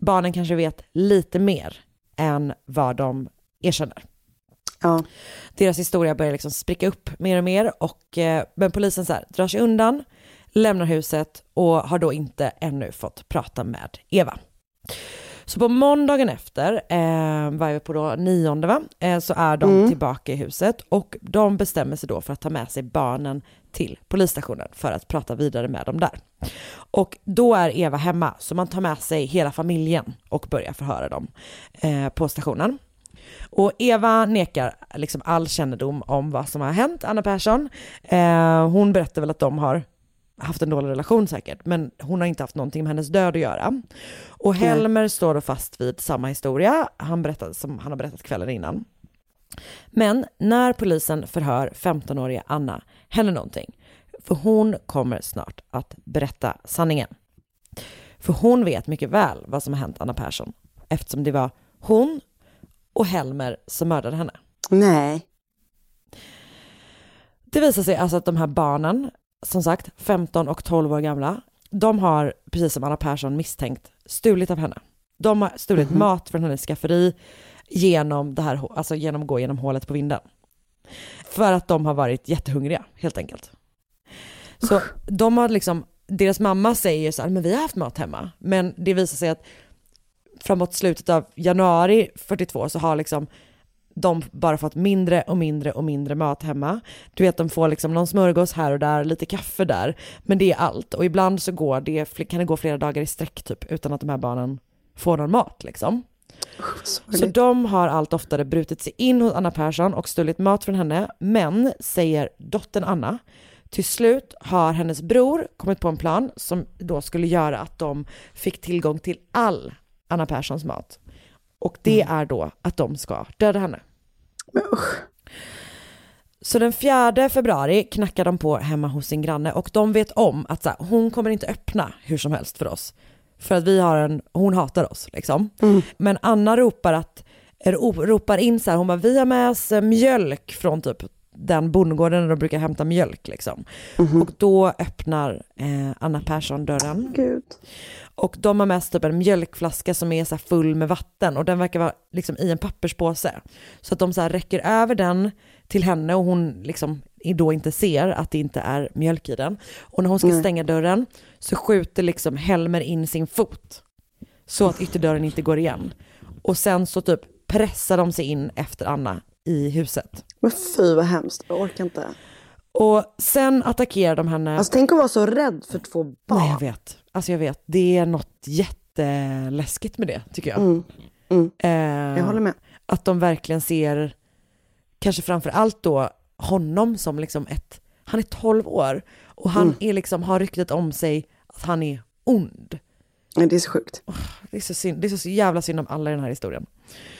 barnen kanske vet lite mer än vad de erkänner. Ja. Deras historia börjar liksom spricka upp mer och mer och eh, men polisen så här, drar sig undan, lämnar huset och har då inte ännu fått prata med Eva. Så på måndagen efter, eh, vad är vi på då, nionde va, eh, så är de Mm. tillbaka i huset och de bestämmer sig då för att ta med sig barnen till polisstationen för att prata vidare med dem där. Och då är Eva hemma, så man tar med sig hela familjen och börjar förhöra dem eh, på stationen. Och Eva nekar liksom all kännedom om vad som har hänt Anna Persson. Eh, hon berättar väl att de har haft en dålig relation säkert, men hon har inte haft någonting med hennes död att göra. Och. Helmer står då fast vid samma historia han berättade, som han har berättat kvällen innan. Men när polisen förhör 15-åriga Anna händer någonting. För hon kommer snart att berätta sanningen. För hon vet mycket väl vad som har hänt Anna Persson eftersom det var hon och Helmer som mördade henne. Nej. Det visar sig alltså att de här barnen, som sagt 15 och 12 år gamla, de har, precis som Anna Persson misstänkt, stulit av henne. De har stulit Mhm. mat från hennes skafferi genom det här, alltså genom att gå genom hålet på vinden. För att de har varit jättehungriga, helt enkelt. Så de har liksom, deras mamma säger så här, men vi har haft mat hemma. Men det visar sig att framåt slutet av januari 42 så har liksom de bara fått mindre och mindre och mindre mat hemma. Du vet, de får liksom någon smörgås här och där, lite kaffe där, men det är allt. Och ibland så går det, kan det gå flera dagar i sträck typ, utan att de här barnen får någon mat liksom. Så de har allt oftare brutit sig in hos Anna Persson och stulit mat från henne, men, säger dottern Anna, till slut har hennes bror kommit på en plan som då skulle göra att de fick tillgång till all Anna Perssons mat. Och det är då att de ska döda henne. Så den 4 februari knackar de på hemma hos sin granne och de vet om att så här, hon kommer inte öppna hur som helst för oss. För att vi har en, hon hatar oss liksom. Men Anna ropar att, ro- ropar in så här, hon bara vi har med oss eh, mjölk från typ den bondgården där de brukar hämta mjölk liksom. Och då öppnar eh, Anna Persson dörren. Gud. Och de har med sig typ en mjölkflaska som är så full med vatten och den verkar vara liksom i en papperspåse. Så att de så räcker över den till henne och hon liksom då inte ser att det inte är mjölk i den. Och när hon ska Nej. stänga dörren så skjuter liksom Helmer in sin fot så att ytterdörren inte går igen. Och sen så typ pressar de sig in efter Anna i huset. Men fy vad hemskt, jag orkar inte. Och sen attackerar de henne. Alltså tänk att vara så rädd för två barn. Nej, jag vet. Alltså jag vet, det är något jätteläskigt med det tycker jag. Mm. Mm. Eh, Jag håller med. Att de verkligen ser, kanske framför allt då honom som liksom ett, han är 12 år och han Mm. är liksom, har ryktet om sig att han är ond. Nej, det är så sjukt. Det är så, synd, det är så jävla synd om alla i den här historien.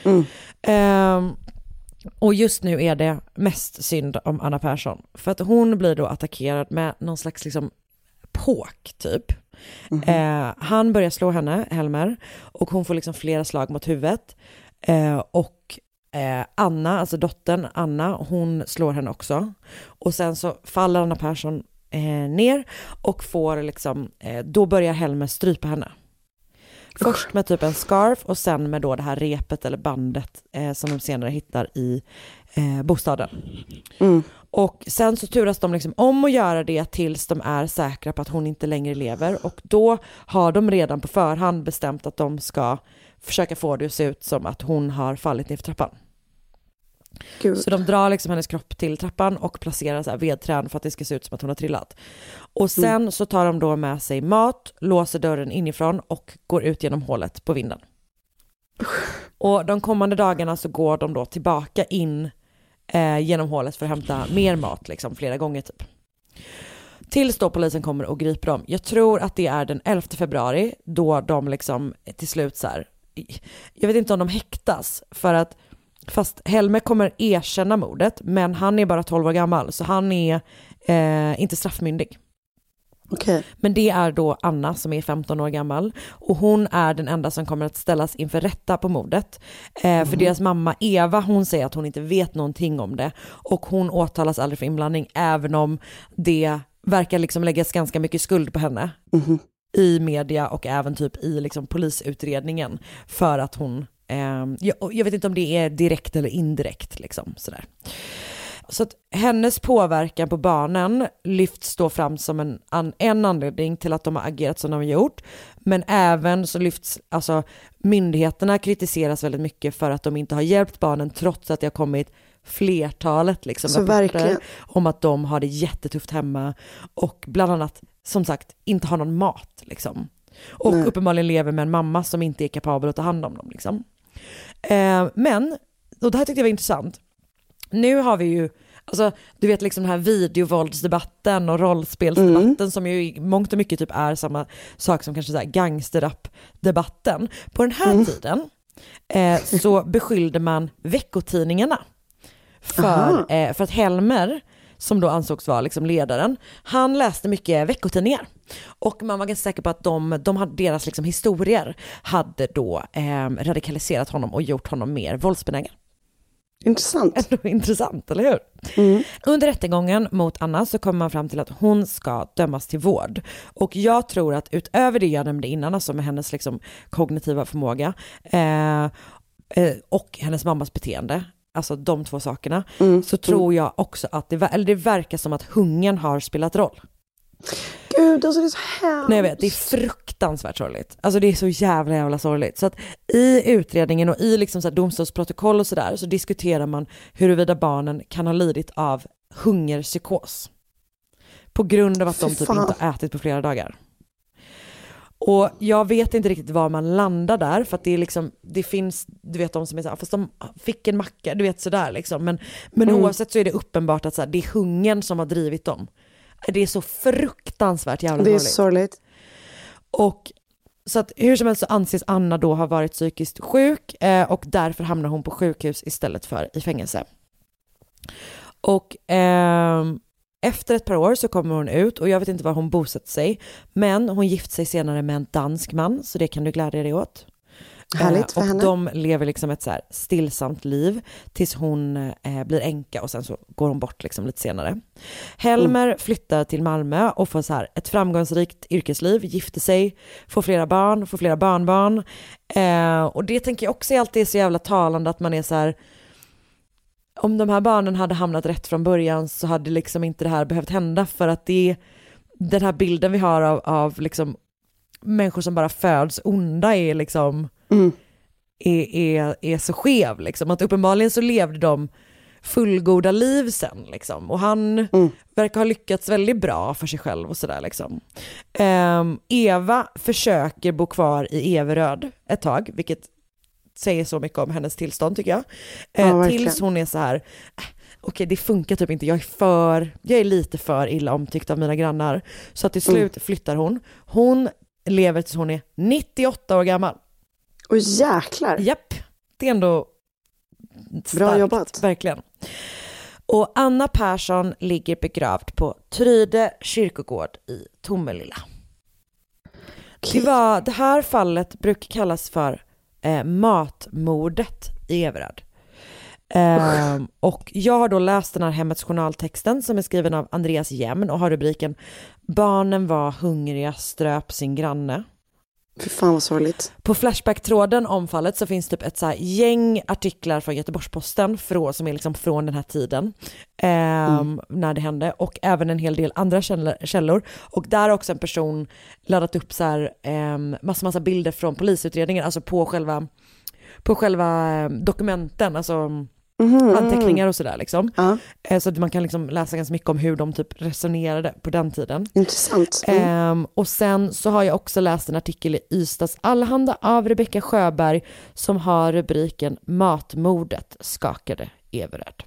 Mm. Ehm, och just nu är det mest synd om Anna Persson. För att hon blir då attackerad med någon slags liksom påk typ. Eh, han börjar slå henne, Helmer, och hon får liksom flera slag mot huvudet. Eh, och eh, Anna, alltså dottern Anna, hon slår henne också. Och sen så faller Anna Persson eh, ner och får liksom, eh, då börjar Helmer strypa henne. Först med typ en scarf och sen med då det här repet eller bandet eh, som de senare hittar i eh, bostaden. Mm. Och sen så turas de liksom om att göra det tills de är säkra på att hon inte längre lever och då har de redan på förhand bestämt att de ska försöka få det att se ut som att hon har fallit ner för trappan. Gud. Så de drar liksom hennes kropp till trappan och placerar så här vedträn för att det ska se ut som att hon har trillat. Och sen så tar de då med sig mat, låser dörren inifrån och går ut genom hålet på vinden. Och de kommande dagarna så går de då tillbaka in eh, genom hålet för att hämta mer mat, liksom flera gånger typ. Tills då polisen kommer och griper dem. Jag tror att det är den 11 februari då de liksom till slut så här, jag vet inte om de häktas för att fast Helmer kommer erkänna mordet men han är bara 12 år gammal så han är eh, inte straffmyndig. Okej. Men det är då Anna som är 15 år gammal och hon är den enda som kommer att ställas inför rätta på mordet. Eh, för deras mamma Eva hon säger att hon inte vet någonting om det och hon åtalas aldrig för inblandning även om det verkar liksom läggas ganska mycket skuld på henne i media och även typ i liksom polisutredningen för att hon, jag, och jag vet inte om det är direkt eller indirekt liksom sådär. Så att hennes påverkan på barnen lyfts då fram som en, an, en anledning till att de har agerat som de har gjort. Men även så lyfts, alltså myndigheterna kritiseras väldigt mycket för att de inte har hjälpt barnen trots att det har kommit flertalet liksom, Så rapporter verkligen. om att de har det jättetufft hemma och bland annat som sagt inte har någon mat liksom. Och Nej. uppenbarligen lever med en mamma som inte är kapabel att ta hand om dem liksom. Eh, men, och det här tyckte jag var intressant, nu har vi ju, alltså du vet liksom den här videovåldsdebatten och rollspelsdebatten som ju i mångt och mycket typ är samma sak som kanske gangsterrap-debatten. På den här tiden eh, så beskyllde man veckotidningarna för, eh, för att Helmer, som då ansågs vara liksom ledaren, han läste mycket veckotidningar. Och man var ganska säker på att de, de hade, deras liksom historier hade då eh, radikaliserat honom och gjort honom mer våldsbenägen. Intressant. Ändå intressant, eller hur? Under rättegången mot Anna så kommer man fram till att hon ska dömas till vård. Och jag tror att utöver det jag nämnde innan, alltså med hennes liksom kognitiva förmåga eh, eh, och hennes mammas beteende, alltså de två sakerna, så tror jag också att det, eller det verkar som att hungern har spelat roll. Gud, alltså det är så hemskt. Nej jag vet, det är fruktansvärt sorgligt. Alltså det är så jävla jävla sorgligt. Så att i utredningen och i liksom så domstolsprotokoll och sådär så diskuterar man huruvida barnen kan ha lidit av hungerpsykos. På grund av att de typ inte har ätit på flera dagar. Och jag vet inte riktigt var man landar där, för att det är liksom, det finns, du vet de som är såhär, fast de fick en macka, du vet sådär liksom. Men, men Mm. oavsett så är det uppenbart att så här, det är hungern som har drivit dem. Det är så fruktansvärt jävla Det är sorgligt. Och så att hur som helst så anses Anna då ha varit psykiskt sjuk eh, och därför hamnar hon på sjukhus istället för i fängelse. Och ehm, efter ett par år så kommer hon ut och jag vet inte var hon bosatt sig, men hon gift sig senare med en dansk man, så det kan du glädja dig åt. Härligt för och henne. de lever liksom ett så här stillsamt liv tills hon eh, blir änka och sen så går hon bort liksom lite senare. Helmer Mm. flyttar till Malmö och får så här ett framgångsrikt yrkesliv, gifter sig, får flera barn, får flera barnbarn. Eh, och det tänker jag också är alltid så jävla talande att man är så här om de här barnen hade hamnat rätt från början så hade liksom inte det här behövt hända för att det är den här bilden vi har av, av liksom människor som bara föds onda är liksom Mm. är, är, är så skev liksom. Att uppenbarligen så levde de fullgoda liv sen liksom. Och han verkar ha lyckats väldigt bra för sig själv och sådär liksom. Ehm, Eva försöker bo kvar i Everöd ett tag, vilket säger så mycket om hennes tillstånd tycker jag. Ja, Eh, tills hon är så här, "Äh, okej det funkar typ inte, jag är för, jag är lite för illa omtyckt av mina grannar. Så till Mm. slut flyttar hon. Hon lever tills hon är 98 år gammal. Och jäklar. Japp, det är ändå starkt, jobbat. Verkligen. Och Anna Persson ligger begravd på Tryde kyrkogård i Tomelilla. Det, var, det här fallet brukar kallas för eh, matmordet i Everöd. Um, ehm, och jag har då läst den här Hemmets journaltexten som är skriven av Andreas Jämn och har rubriken Barnen var hungriga, ströp sin granne. Fy fan vad sorgligt. På Flashback-tråden om fallet så finns typ ett så gäng artiklar från Göteborgs-Posten frå, som är liksom från den här tiden ehm, när det hände och även en hel del andra källor. Och där har också en person laddat upp så här ehm, massa, massa bilder från polisutredningen, alltså på själva, på själva eh, dokumenten, alltså Mhm, anteckningar och sådär liksom. Eh, Så att man kan liksom läsa ganska mycket om hur de typ resonerade på den tiden. Intressant. Mm. Ehm, och sen så har jag också läst en artikel i Ystads Allehanda av Rebecka Sjöberg som har rubriken Matmordet skakade Everöd.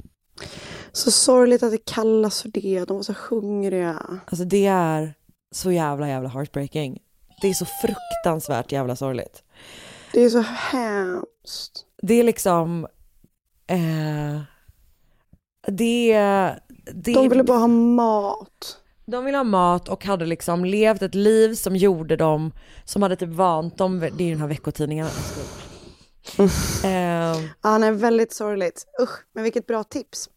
Så sorgligt att det kallas för det. De var så hungriga. Alltså det är så jävla jävla heartbreaking. Det är så fruktansvärt jävla sorgligt. Det är så hemskt. Det är liksom, eh, det, det De ville bara ha mat. De ville ha mat och hade liksom levt ett liv som gjorde dem, som hade typ vant dem, det är ju den här veckotidningen. eh, Ja, nej, väldigt sorgligt. Usch, men vilket bra tips.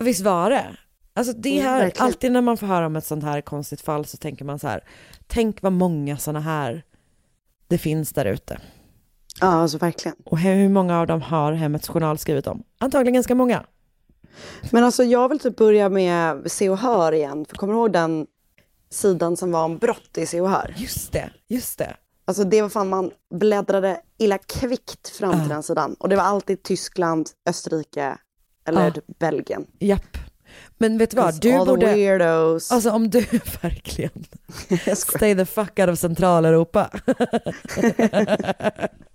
visst var det? Alltså det Mm, här, verkligen. alltid när man får höra om ett sånt här konstigt fall så tänker man så här, tänk vad många såna här det finns där ute. Ja, alltså verkligen. Och hur många av dem har Hemmets Journal skrivit om? Antagligen ganska många. Men alltså jag vill typ börja med Se och Hör igen. För kommer du ihåg den sidan som var om brott i Se och Hör? Just det, just det. Alltså det var fan, man bläddrade illa kvickt fram till den sidan. Och det var alltid Tyskland, Österrike eller typ Belgien. Japp. Men vet du vad, du all the borde... weirdos. Alltså om du verkligen... Stay the fuck out of Centraleuropa.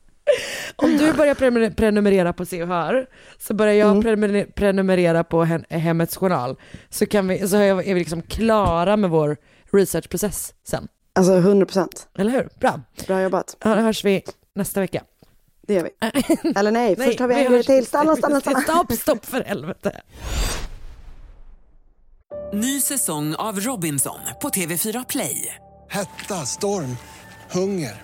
om du börjar prenumer- prenumerera på Se och Hör så börjar jag Mm. prenumer- prenumerera på Hem- Hemmets Journal så, kan vi, så är vi liksom klara med vår researchprocess sen. Alltså 100 procent. Eller hur? Bra. Bra jobbat. Ja, då hörs vi nästa vecka. Det gör vi. Eller nej, först har vi en vi grej hörs- till. Stanna, stanna, stanna. Stopp, stopp för helvete. Ny säsong av Robinson på TV4 Play. Hetta, storm, hunger.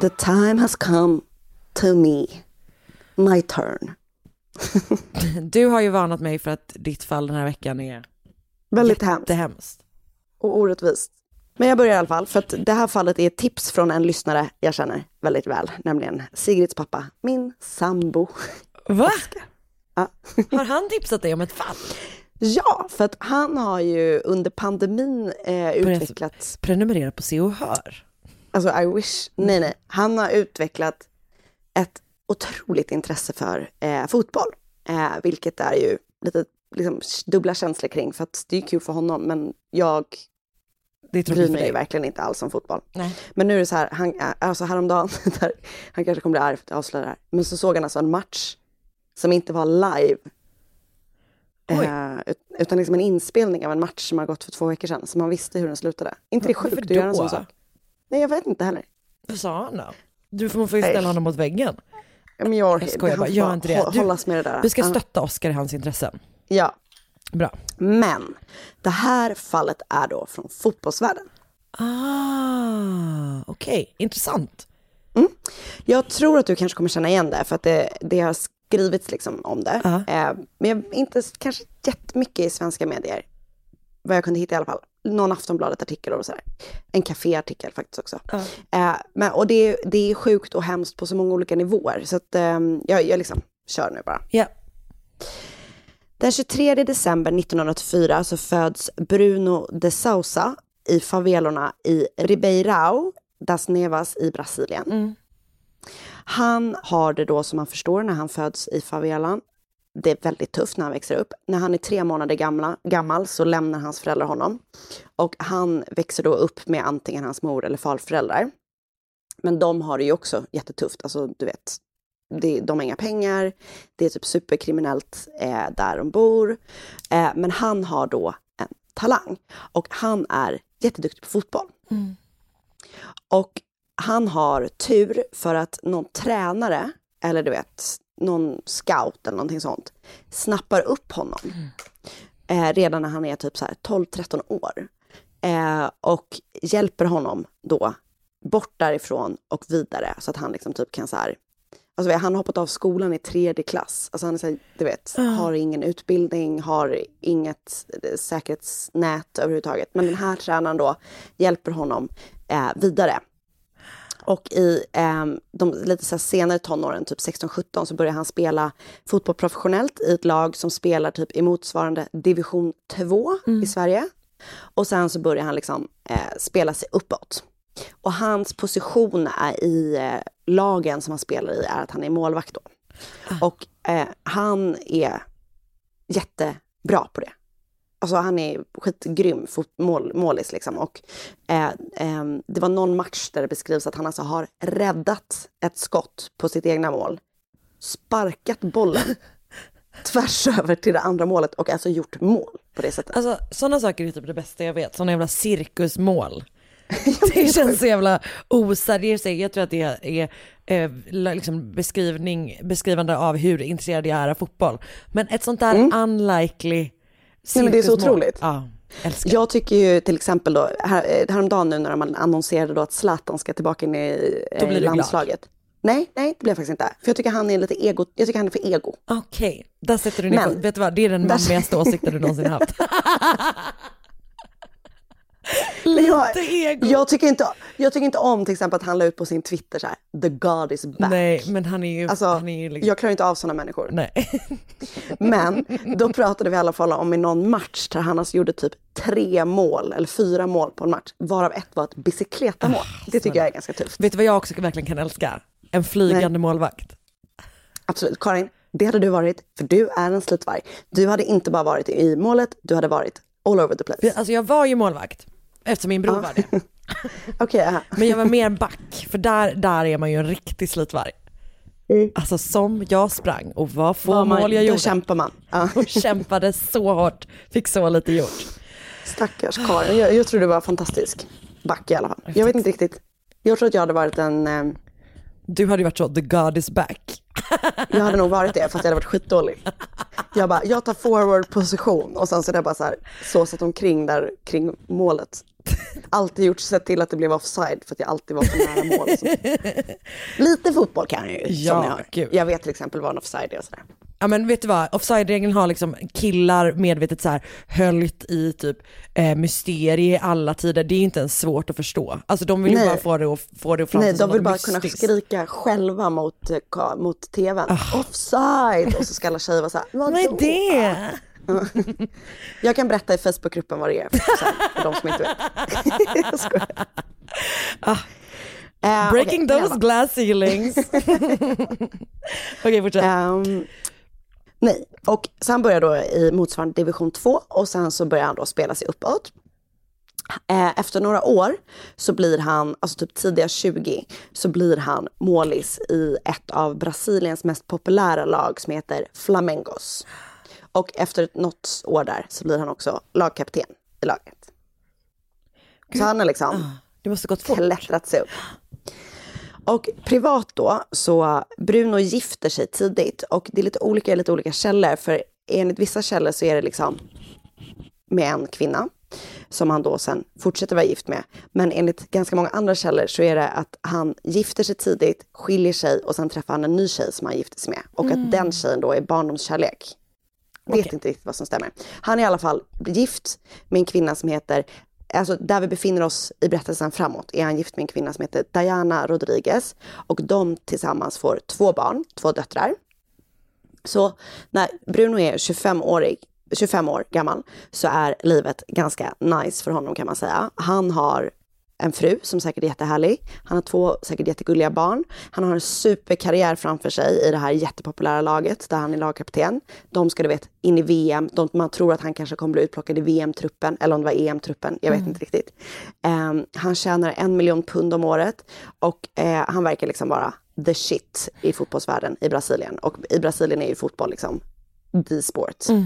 The time has come to me. My turn. Du har ju varnat mig för att ditt fall den här veckan är Väldigt hemskt. jättehemskt. och orättvist. Men jag börjar i alla fall, för att det här fallet är ett tips från en lyssnare jag känner väldigt väl, nämligen Sigrids pappa, min sambo. Va? Ja. Har han tipsat dig om ett fall? Ja, för att han har ju under pandemin eh, utvecklat... Prenumerera på Se och Hör. Alltså I wish, nej nej. Han har utvecklat ett otroligt intresse för eh, fotboll. Eh, vilket är ju lite liksom, dubbla känslor kring, för att det är kul för honom, men jag Det bryr mig ju verkligen inte alls om fotboll. Nej. Men nu är det så här, han, alltså häromdagen, där, han kanske kommer bli arg för att jag avslöjar det här, men så såg han alltså en match som inte var live. Eh, ut- utan liksom en inspelning av en match som har gått för två veckor sedan, så man visste hur den slutade. inte det sjukt att göra en sån sak? Nej, jag vet inte heller. Vad sa han då? Du får, man får ju ställa Nej. honom mot väggen. Men jag, Jag skojar bara, gör inte det. Du- Hållas med det där. Vi ska stötta Oscar i hans intressen. Ja. Bra. Men det här fallet är då från fotbollsvärlden. Ah, okej. Intressant. Jag tror att du kanske kommer känna igen det, för att det, det har skrivits liksom om det. Eh, men jag, inte kanske jättemycket i svenska medier. Vad jag kunde hitta i alla fall. Någon Aftonbladet-artikel och sådär. En kaféartikel faktiskt också. Eh, men, och det, det är sjukt och hemskt på så många olika nivåer. Så att, eh, jag, jag liksom kör nu bara. Ja. Den 23 december 1984 så föds Bruno de Sousa i favelorna i Ribeirão das Nevas i Brasilien. Han har det då som man förstår när han föds i favelan. Det är väldigt tufft när han växer upp. När han är tre månader gamla, gammal så lämnar hans föräldrar honom. Och han växer då upp med antingen hans mor eller farföräldrar. Men de har det ju också jättetufft. Alltså, du vet, det, de har inga pengar, det är typ superkriminellt eh, där de bor. Eh, men han har då en talang och han är jätteduktig på fotboll. Och han har tur för att någon tränare, eller du vet, någon scout eller någonting sånt, snappar upp honom. Eh, redan när han är typ så här 12-13 år. Eh, och hjälper honom då bort därifrån och vidare så att han liksom typ kan så här Alltså han har hoppat av skolan i tredje klass. Alltså han är så här, du vet, Ja. har ingen utbildning, har inget eh, säkerhetsnät överhuvudtaget. Men den här tränaren då hjälper honom eh, vidare. Och i eh, de lite så senare tonåren, typ 16-17, så börjar han spela fotboll professionellt i ett lag som spelar typ i motsvarande division 2 i Sverige. Och sen så börjar han liksom eh, spela sig uppåt. Och hans position är i eh, lagen som han spelar i är att han är målvakt då. Och eh, han är jättebra på det. Alltså han är skitgrym fot- mål, målis liksom. Och eh, eh, det var någon match där det beskrivs att han alltså har räddat ett skott på sitt egna mål. Sparkat bollen tvärs över till det andra målet och alltså gjort mål på det sättet. Alltså sådana saker är typ det bästa jag vet, sådana jävla cirkusmål. det känns så jävla oseriöst. Jag tror att det är eh, liksom beskrivning, beskrivande av hur intresserad jag är av fotboll. Men ett sånt där unlikely Nej, men det är så otroligt. Ja. Jag tycker ju till exempel då, här, eh, häromdagen nu när man annonserade då att Zlatan ska tillbaka in i Då eh, blir du glad. landslaget. Nej, nej, det blev jag faktiskt inte. För jag tycker han är lite ego, jag tycker han är för ego. Okej, där sätter du ner Men-. Vet du vad, det är den mammigaste åsikten du någonsin haft. Jag, jag tycker inte, Jag tycker inte om till exempel att han la ut på sin Twitter så här, the God is back. Nej, men han är ju... Alltså, han är ju liksom... jag klarar inte av sådana människor. Nej. Men då pratade vi i alla fall om i någon match där han alltså gjorde typ tre mål eller fyra mål på en match, varav ett var ett bicicletamål. Ah, det tycker jag är ganska tufft. Vet du vad jag också verkligen kan älska? En flygande Nej. målvakt. Absolut. Karin, det hade du varit, för du är en slitvarg. Du hade inte bara varit i målet, du hade varit all over the place. Alltså jag var ju målvakt, eftersom min bror Ja. var det. Ja. Men jag var mer back, för där, där är man ju en riktig slitvarg. Alltså som jag sprang och vad få Var man- mål jag då gjorde. kämpar man. Ja. Och kämpade så hårt, fick så lite gjort. Stackars Karin, jag, jag tror du var fantastisk. Back i alla fall. Jag vet inte riktigt. Jag tror att jag hade varit en... Eh, Du hade ju varit så, the God is back. jag hade nog varit det, fast jag hade varit skitdålig. Jag bara, jag tar forward position och sen så är det bara så här såsat omkring där kring målet. Alltid gjort, sett till att det blev offside för att jag alltid var för nära mål. och. Lite fotboll kan jag ju, Ja, som jag gud. Jag vet till exempel vad en offside är och sådär. Ja men vet du vad, offside-regeln har liksom killar medvetet så här höljt i typ eh, mysterie i alla tider. Det är inte ens svårt att förstå. Alltså de vill ju bara få det att, få det framstå Nej, de vill bara kunna mystiskt. skrika själva mot, eh, mot tvn. Offside! Och så ska alla tjejer vara så här, Vad är det? Jag kan berätta i Facebookgruppen vad det är, för, för de som inte vet. jag skojar. Eh, Breaking okej, those glass ceilings. Okej, fortsätt. Ehm, nej, och sen börjar då i motsvarande division 2 och sen så börjar han då spela sig uppåt. Eh, Efter några år så blir han, alltså typ tidiga 20, så blir han målis i ett av Brasiliens mest populära lag som heter Flamengos. Och efter något år där så blir han också lagkapten i laget. Så han har liksom det måste gått fort. klättrat sig upp. Och privat då, så Bruno gifter sig tidigt och det är lite olika i lite olika källor. För enligt vissa källor så är det liksom med en kvinna som han då sen fortsätter vara gift med. Men enligt ganska många andra källor så är det att han gifter sig tidigt, skiljer sig och sen träffar han en ny tjej som han gifter sig med. Och Mm. att den tjejen då är barndomskärlek. Vet inte riktigt vad som stämmer. Han är i alla fall gift med en kvinna som heter, alltså där vi befinner oss i berättelsen framåt, är han gift med en kvinna som heter Diana Rodriguez. Och de tillsammans får två barn, två döttrar. Så när Bruno är 25-årig, 25 år gammal så är livet ganska nice för honom kan man säga. Han har en fru som säkert är jättehärlig. Han har två säkert jättegulliga barn. Han har en superkarriär framför sig i det här jättepopulära laget där han är lagkapten. De ska du vet in i VM. De, man tror att han kanske kommer bli utplockad i VM-truppen eller om det var EM-truppen. Jag vet Mm. inte riktigt. Ehm, han tjänar en miljon pund om året och eh, han verkar liksom vara the shit i fotbollsvärlden i Brasilien. Och i Brasilien är ju fotboll liksom the sport. Mm.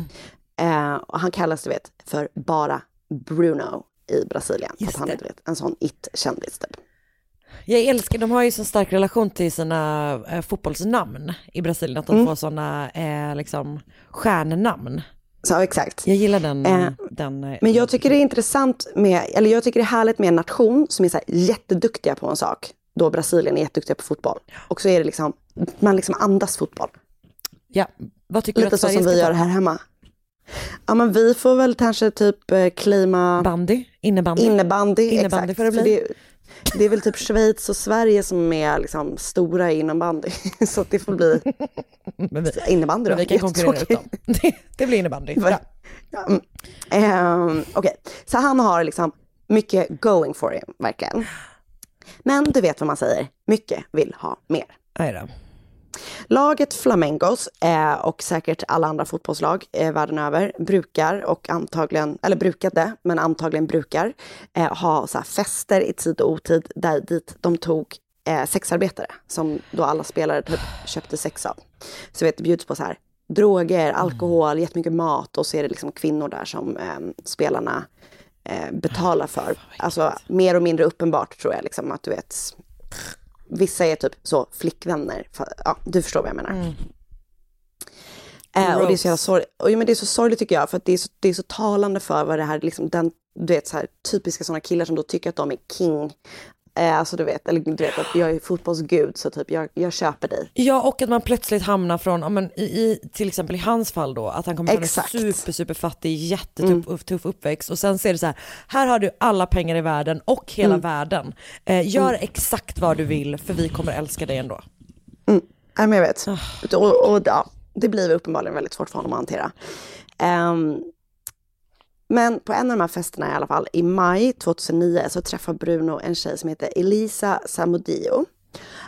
Eh, och han kallas du vet för bara Bruno i Brasilien. För att han är vet, en sån it-kändis typ. Jag älskar, de har ju så stark relation till sina eh, fotbollsnamn i Brasilien, att de Mm. får sådana eh, liksom stjärnnamn. Så exakt. Jag gillar den. Eh, den eh, Men jag tycker det är intressant med, eller jag tycker det är härligt med en nation som är så här jätteduktiga på en sak. Då Brasilien är jätteduktiga på fotboll. Och så är det liksom, man liksom andas fotboll. Ja, vad tycker Lite du att så Sverige som vi gör här hemma. Ja men vi får väl kanske typ eh, claima... Bandy? Innebandy? Innebandy, Innebandy exakt. får det För bli. det, det är väl typ Schweiz och Sverige som är liksom stora i innebandy. så det får bli Men vi, innebandy då. men vi kan konkurrera ut dem. Det, det blir innebandy. Bra. Ja. Ehm, Okej, så han har liksom mycket going for him, verkligen. Men du vet vad man säger, mycket vill ha mer. Nej då. Laget Flamengos eh, och säkert alla andra fotbollslag eh, världen över brukar och antagligen, eller brukade, men antagligen brukar eh, ha så fester i tid och otid där dit de tog eh, sexarbetare som då alla spelare typ köpte sex av. Så vet, det bjuds på så här droger, alkohol, jättemycket mat och så är det liksom kvinnor där som eh, spelarna eh, betalar för. Alltså mer och mindre uppenbart tror jag liksom att du vet Vissa är typ så flickvänner. För, ja, du förstår vad jag menar. Eh, och det är så jävla sorgligt. Men det är så sorgligt tycker jag, för att det är så, det är så talande för vad det här, liksom, den, du vet, så här, typiska sådana killar som då tycker att de är king Eh, alltså du vet, eller du vet att jag är fotbollsgud så typ jag, jag köper dig. Ja och att man plötsligt hamnar från, ja, men i, i, till exempel i hans fall då, att han kommer från en Exakt. super super fattig, jättetuff upp, tuff uppväxt och sen ser du så här, här har du alla pengar i världen och hela Mm. världen. Eh, gör Mm. exakt vad du vill för vi kommer älska dig ändå. Nej men jag vet. Ah. Och, och ja, det blir uppenbarligen väldigt svårt för honom att hantera. Ehm, men på en av de här festerna i alla fall, i maj 2009 så träffar Bruno en tjej som heter Elisa Samudio.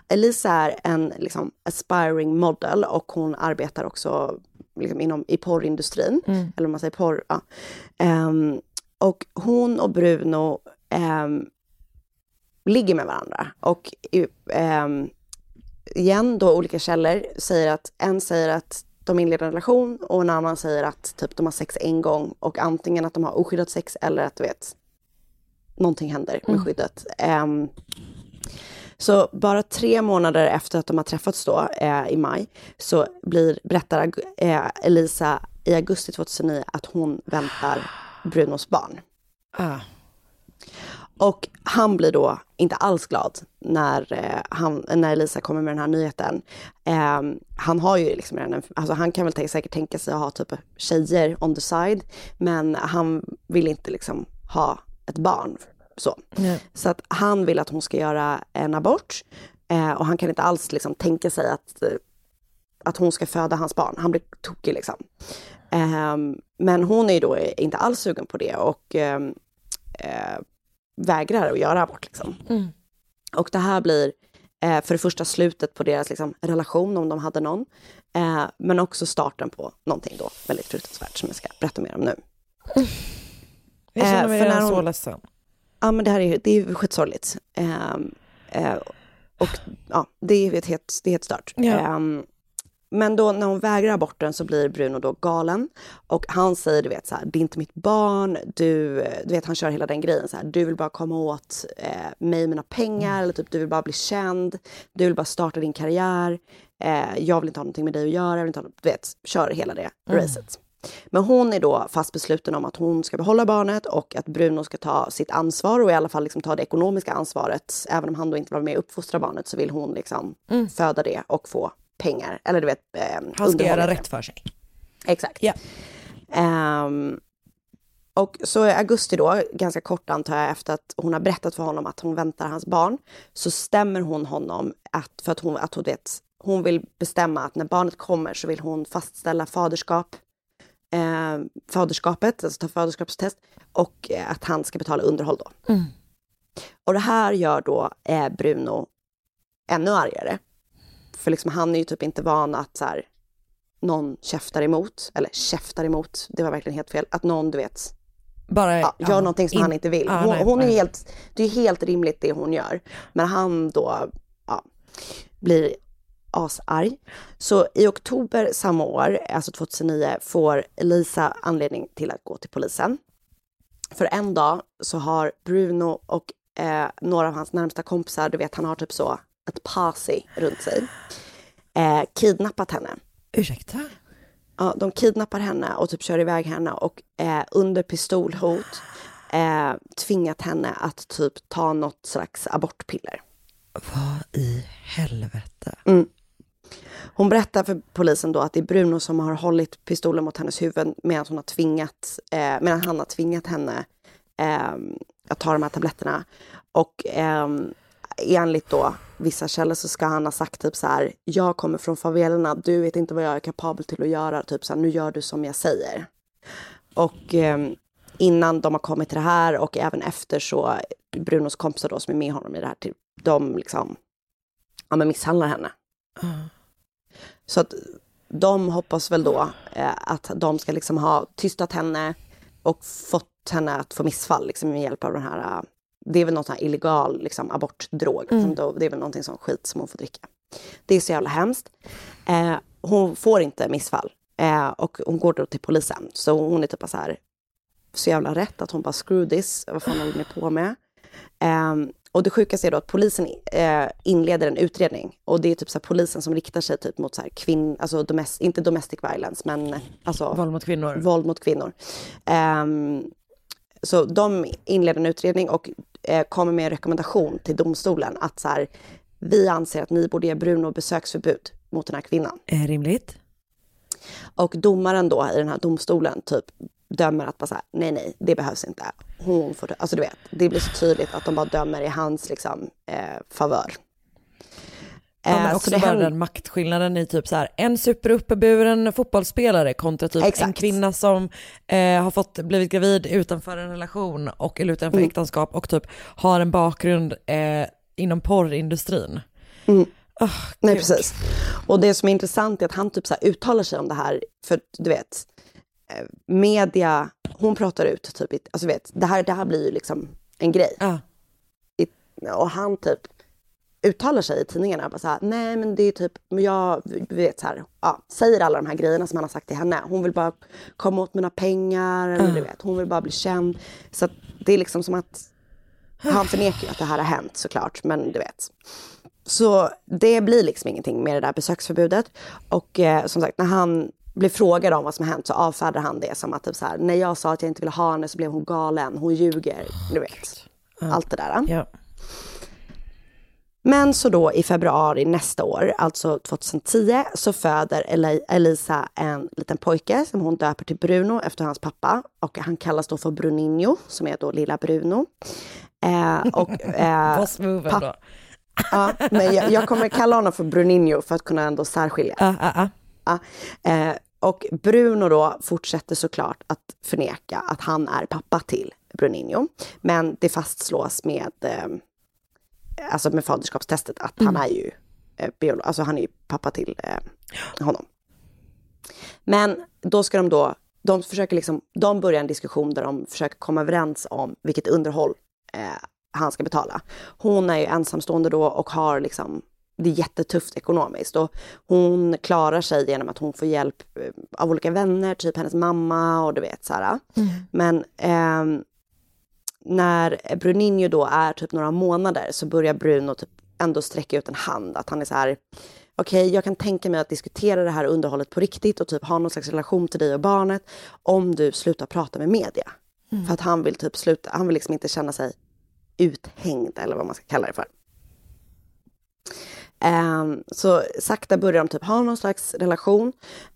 Elisa är en liksom, aspiring model och hon arbetar också liksom, inom, i porrindustrin. Mm. Eller om man säger porr. Ja. Ehm, och hon och Bruno ehm, ligger med varandra. Och ehm, igen då olika källor säger att en säger att de inleder en relation och en annan säger att typ de har sex en gång och antingen att de har oskyddat sex eller att du vet någonting händer med Mm. skyddet. Ehm, så bara tre månader efter att de har träffats då eh, i maj så blir, berättar eh, Elisa i augusti 2009 att hon väntar Brunos barn. Ah. Och han blir då inte alls glad när, eh, han, när Elisa kommer med den här nyheten. Eh, han har ju liksom redan alltså han kan väl tänka, säkert tänka sig att ha typ tjejer on the side, men han vill inte liksom ha ett barn. Så, Nej. så att han vill att hon ska göra en abort eh, och han kan inte alls liksom tänka sig att, eh, att hon ska föda hans barn. Han blir tokig liksom. Ehm, men hon är ju då inte alls sugen på det och ehm, eh, vägrar att göra abort. Liksom. Mm. Och det här blir eh, för det första slutet på deras liksom, relation, om de hade någon. Eh, men också starten på någonting då väldigt fruktansvärt som jag ska berätta mer om nu. Jag känner Eh, mig när redan så hon- ledsen. Ja men det här är det är skitsorgligt. Ehm, eh, och ja, det är ett helt, det är helt stört. Ja. Men då när hon vägrar aborten så blir Bruno då galen. Och han säger, du vet så här, det är inte mitt barn, du, du vet han kör hela den grejen så här, du vill bara komma åt eh, mig mina pengar, eller typ du vill bara bli känd, du vill bara starta din karriär, eh, jag vill inte ha någonting med dig att göra, jag vill inte ha, något- du vet, kör hela det Mm. racet. Men hon är då fast besluten om att hon ska behålla barnet och att Bruno ska ta sitt ansvar och i alla fall liksom ta det ekonomiska ansvaret. Även om han då inte var med och uppfostra barnet så vill hon liksom Mm. föda det och få pengar. Eller du vet, eh, Han ska göra rätt för sig. Exakt. Ja. Ehm, och så i augusti då, ganska kort antar jag, efter att hon har berättat för honom att hon väntar hans barn, så stämmer hon honom att, för att hon, att hon vet, hon vill bestämma att när barnet kommer så vill hon fastställa faderskap, eh, faderskapet, alltså ta faderskapstest, och eh, att han ska betala underhåll då. Mm. Och det här gör då eh, Bruno ännu argare. För liksom, han är ju typ inte van att så här, någon käftar emot, eller käftar emot, det var verkligen helt fel, att någon du vet Bara, ja, gör ja, någonting som in- han inte vill. Ja, Hon, nej, hon är nej. helt, det är helt rimligt det hon gör. Men han då ja, blir asarg. Så i oktober samma år, alltså 2009, får Elisa anledning till att gå till polisen. För en dag så har Bruno och eh, några av hans närmsta kompisar, du vet han har typ så ett posse runt sig, eh, kidnappat henne. Ursäkta? Ja, de kidnappar henne och typ kör iväg henne och eh, under pistolhot eh, tvingat henne att typ ta något slags abortpiller. Vad i helvete? Mm. Hon berättar för polisen då att det är Bruno som har hållit pistolen mot hennes huvud medan hon har tvingat, eh, medan han har tvingat henne eh, att ta de här tabletterna. Och eh, enligt då vissa källor så ska han ha sagt typ så här, jag kommer från favelerna, du vet inte vad jag är kapabel till att göra, typ så här, nu gör du som jag säger. Och eh, innan de har kommit till det här och även efter så, Brunos kompisar då som är med honom i det här, typ, de liksom, ja men misshandlar henne. Så att de hoppas väl då eh, att de ska liksom ha tystat henne och fått henne att få missfall liksom, med hjälp av den här, det är väl någon sån här illegal liksom, abortdrog, Mm. som då, det är väl någonting som skit som hon får dricka. Det är så jävla hemskt. Eh, hon får inte missfall eh, och hon går då till polisen. Så hon är typ bara så här, så jävla rätt att hon bara screw this, vad fan håller ni på med? Ehm, och det sjukaste är då att polisen eh, inleder en utredning och det är typ så här polisen som riktar sig typ mot så här kvinn, alltså domest, inte domestic violence men alltså Våld mot kvinnor. våld mot kvinnor. Så de inleder en utredning och eh, kommer med en rekommendation till domstolen att så här, vi anser att ni borde ge Bruno besöksförbud mot den här kvinnan. Är rimligt. Och domaren då i den här domstolen typ dömer att bara så här, nej nej, det behövs inte. Hon får, alltså du vet, det blir så tydligt att de bara dömer i hans liksom eh, favör. Ja, men Eh, också så det bara händer- den maktskillnaden i typ så här, en superuppburen fotbollsspelare kontra typ en Exakt. kvinna som eh, har fått, blivit gravid utanför en relation och, eller utanför Mm. äktenskap och typ har en bakgrund eh, inom porrindustrin. Mm. Ah, Nej, precis. Och det som är intressant är att han typ så uttalar sig om det här, för du vet, eh, media, hon pratar ut typ, alltså vet, det här, det här blir ju liksom en grej. I, och han typ uttalar sig i tidningarna, bara så här, nej men det är typ, jag vet så här, ja, säger alla de här grejerna som han har sagt till henne. Hon vill bara komma åt mina pengar, eller du vet, hon vill bara bli känd. Så det är liksom som att, han förnekar ju att det här har hänt såklart, men du vet. Så det blir liksom ingenting med det där besöksförbudet. Och eh, som sagt, när han blir frågad om vad som har hänt så avfärdar han det som att typ så här, när jag sa att jag inte ville ha henne så blev hon galen, hon ljuger, du vet. Allt det där. Ja. Men så då i februari nästa år, alltså 2010, så föder Eli- Elisa en liten pojke som hon döper till Bruno efter hans pappa. Och han kallas då för Bruninho, som är då lilla Bruno. Eh, och, eh, Boss move papp- ändå. Ja, men jag, jag kommer kalla honom för Bruninho för att kunna ändå särskilja. Ah, ah, ah. Ja, eh, och Bruno då fortsätter såklart att förneka att han är pappa till Bruninho. Men det fastslås med, eh, alltså med faderskapstestet att han Mm. är ju eh, biolo- alltså han är ju pappa till eh, honom. Men då ska de då, de försöker liksom, de börjar en diskussion där de försöker komma överens om vilket underhåll eh, han ska betala. Hon är ju ensamstående då och har liksom, det är jättetufft ekonomiskt och hon klarar sig genom att hon får hjälp eh, av olika vänner, typ hennes mamma och du vet så här. Men ehm, när Bruninho då är typ några månader så börjar Bruno typ ändå sträcka ut en hand. Att han är så här, okej jag kan tänka mig att diskutera det här underhållet på riktigt och typ ha någon slags relation till dig och barnet om du slutar prata med media. Mm. För att han vill typ sluta, han vill liksom inte känna sig uthängd eller vad man ska kalla det för. Ehm, så sakta börjar de typ ha någon slags relation.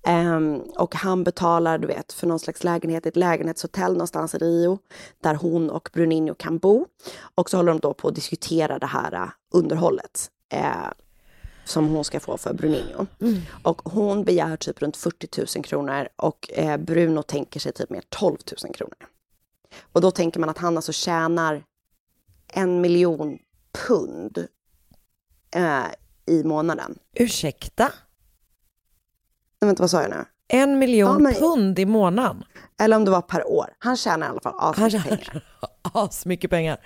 Ehm, och han betalar, du vet, för någon slags lägenhet, ett lägenhetshotell någonstans i Rio. Där hon och Bruninho kan bo. Och så håller de då på att diskutera det här uh, underhållet. eh, som hon ska få för Bruninho. Och hon begär typ runt 40 000 kronor och eh, Bruno tänker sig typ mer 12 000 kronor. Och då tänker man att han alltså tjänar en miljon pund eh, i månaden. Ursäkta? Nej, vänta, vad sa jag nu? En miljon Ja, men- pund i månaden? Eller om det var per år. Han tjänar i alla fall asmycket pengar. asmycket pengar.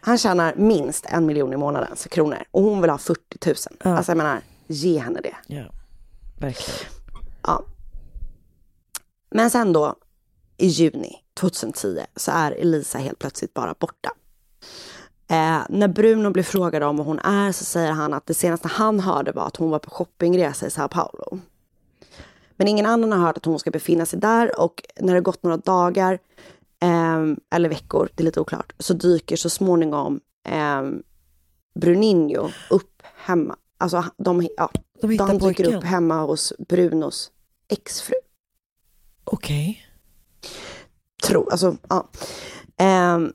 Han tjänar minst en miljon i månaden, så kronor. Och hon vill ha 40 000. Alltså jag menar, ge henne det. Ja, verkligen. Ja. Men sen då, i juni 2010, så är Elisa helt plötsligt bara borta. Eh, när Bruno blir frågad om vad hon är så säger han att det senaste han hörde var att hon var på shoppingresa i Sao Paulo. Men ingen annan har hört att hon ska befinna sig där och när det gått några dagar, ehm, eller veckor, det är lite oklart, så dyker så småningom ehm, Bruninho upp hemma. Alltså de, ja, De hittar dyker pojken. upp hemma hos Brunos exfru. Okej. Tro, alltså, ja. Ehm,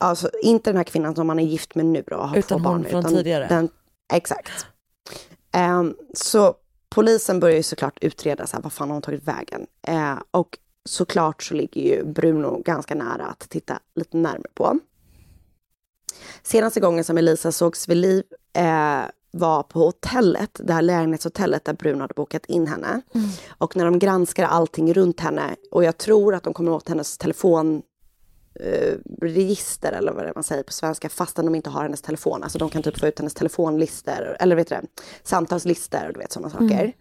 alltså inte den här kvinnan som han är gift med nu då, har Utan barn, från utan tidigare. Den, exakt. Ehm, så polisen börjar ju såklart utreda så här, vad fan har hon tagit vägen? Eh, och såklart så ligger ju Bruno ganska nära att titta lite närmare på. Senaste gången som Elisa sågs vid liv eh, var på hotellet, det här lägenhetshotellet där Bruno hade bokat in henne. Och när de granskar allting runt henne, och jag tror att de kommer åt hennes telefon eh, register eller vad det är man säger på svenska fastän de inte har hennes telefon. Alltså de kan typ få ut hennes telefonlister eller vet du det, samtalslister och du vet sådana saker.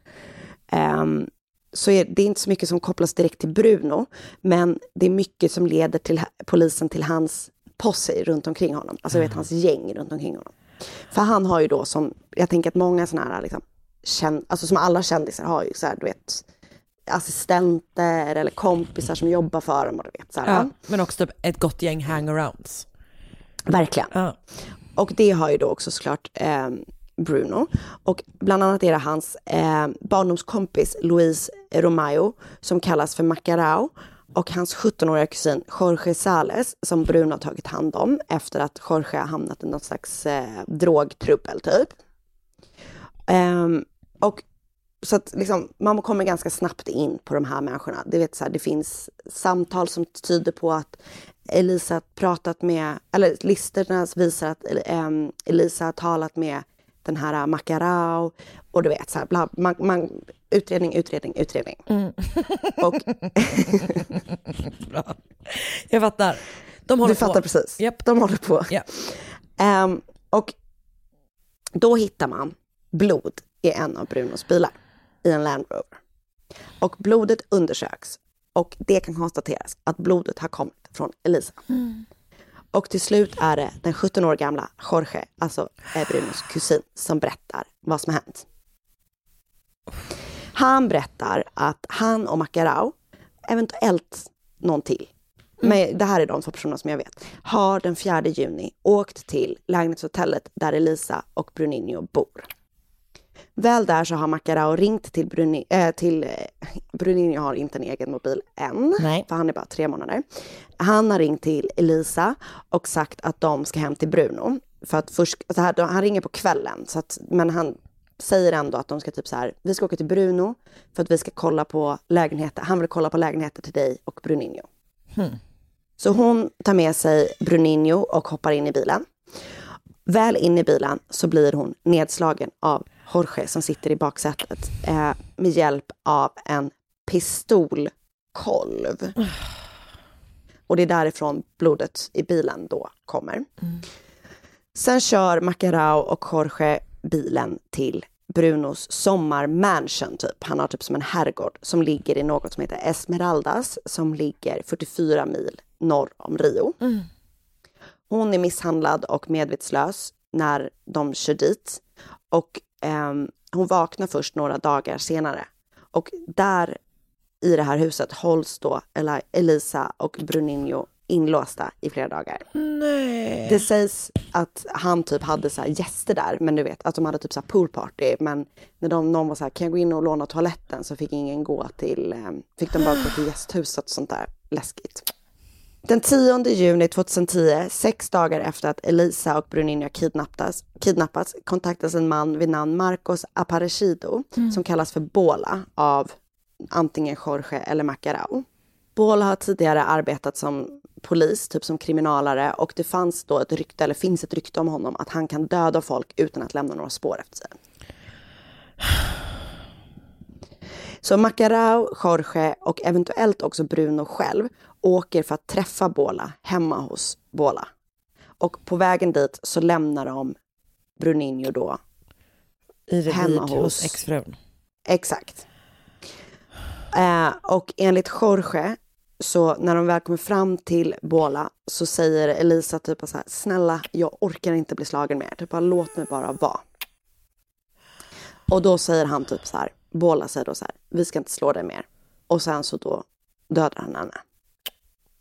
Ehm, så är, det är inte så mycket som kopplas direkt till Bruno, men det är mycket som leder till polisen till hans posse runt omkring honom. Alltså vet hans gäng runt omkring honom. För han har ju då som, jag tänker att många sådana här liksom, känd, alltså som alla kändisar har ju så här, du vet, assistenter eller kompisar som jobbar för dem. Och du vet, så Ja, men också typ ett gott gäng hangarounds. Verkligen. Och det har ju då också såklart eh, Bruno. Och bland annat är det hans eh, barndomskompis Louise Romayo som kallas för Macarao och hans 17-åriga kusin Jorge Sales som Bruno har tagit hand om efter att Jorge har hamnat i något slags eh, drogtrubbel typ. Ehm, och så att liksom, man kommer ganska snabbt in på de här människorna. Det, vet, så här, det finns samtal som tyder på att Elisa pratat med, eller listorna visar att ehm, Elisa har talat med den här Macarao och du vet så här, bla, man, man, utredning, utredning, utredning. Och Bra. Jag fattar. De håller du på. fattar precis. De håller på. Ehm, och då hittar man blod i en av Brunos bilar i en Land Rover. Och blodet undersöks och det kan konstateras att blodet har kommit från Elisa. Och till slut är det den 17 år gamla Jorge, alltså Brunos kusin, som berättar vad som har hänt. Han berättar att han och Macarao, eventuellt någon till, men det här är de två personerna som jag vet, har den 4 juni åkt till lägenhetshotellet där Elisa och Bruninho bor. Väl där så har Macarao ringt till, Bruni, äh, till eh, Bruninho har inte en egen mobil än, för han är bara tre månader. Han har ringt till Elisa och sagt att de ska hem till Bruno. För att först, alltså här, han ringer på kvällen, så att, men han säger ändå att de ska typ så här, vi ska åka till Bruno för att vi ska kolla på lägenheter. Han vill kolla på lägenheter till dig och Bruninho. Så hon tar med sig Bruninho och hoppar in i bilen. Väl in i bilen så blir hon nedslagen av Jorge som sitter i baksätet eh, med hjälp av en pistolkolv. Och det är därifrån blodet i bilen då kommer. Sen kör Macarao och Jorge bilen till Brunos sommarmansion typ. Han har typ som en herrgård som ligger i något som heter Esmeraldas som ligger 44 mil norr om Rio. Hon är misshandlad och medvetslös när de kör dit. Och ehm, hon vaknar först några dagar senare. Och där i det här huset hålls då Eli- Elisa och Bruninho inlåsta i flera dagar. Nej. Det sägs att han typ hade så här gäster där, men du vet att de hade typ så poolparty. Men när de, någon var så här, kan jag gå in och låna toaletten? Så fick ingen gå till, eh, fick de bara gå till gästhuset och sånt där. Läskigt. Den 10 juni 2010, sex dagar efter att Elisa och Bruninho kidnappats, kidnappats kontaktas en man vid namn Marcos Aparecido som kallas för Bola av antingen Jorge eller Macarao. Bola har tidigare arbetat som polis, typ som kriminalare och det fanns då ett rykte, eller finns ett rykte om honom att han kan döda folk utan att lämna några spår efter sig. Så Macarao, Jorge och eventuellt också Bruno själv åker för att träffa Bola hemma hos Bola. Och på vägen dit så lämnar de Bruninho då I revir hemma hos hos exfrun. Exakt. Eh, och enligt Jorge, så när de väl kommer fram till Bola så säger Elisa typ så här, snälla jag orkar inte bli slagen mer, typ bara låt mig bara vara. Och då säger han typ så här, Bola säger då så här, vi ska inte slå dig mer. Och sen så då dödar han henne.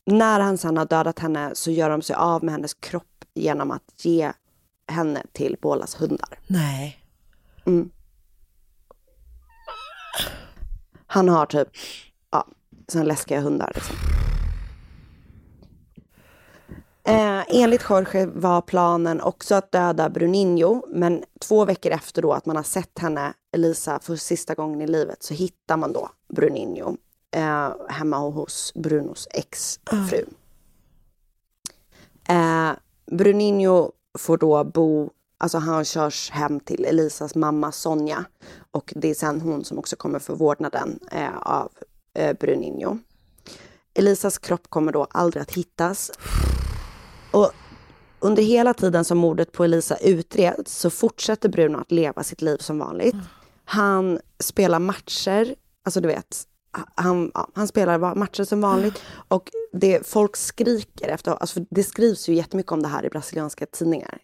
När han sen har dödat henne så gör de sig av med hennes kropp genom att ge henne till Bolas hundar. Nej. Mm. Han har typ, ja, såna läskiga hundar liksom. Eh, enligt Jorge var planen också att döda Bruninho, men två veckor efter då att man har sett henne, Elisa, för sista gången i livet så hittar man då Bruninho eh, hemma hos Brunos exfru. Eh, Bruninho får då bo, alltså han körs hem till Elisas mamma Sonja och det är sen hon som också kommer få vårdnaden eh, av eh, Bruninho. Elisas kropp kommer då aldrig att hittas. Och under hela tiden som mordet på Elisa utreds så fortsätter Bruno att leva sitt liv som vanligt. Han spelar matcher, alltså du vet, han, han spelar matcher som vanligt och det folk skriker efter, alltså det skrivs ju jättemycket om det här i brasilianska tidningar.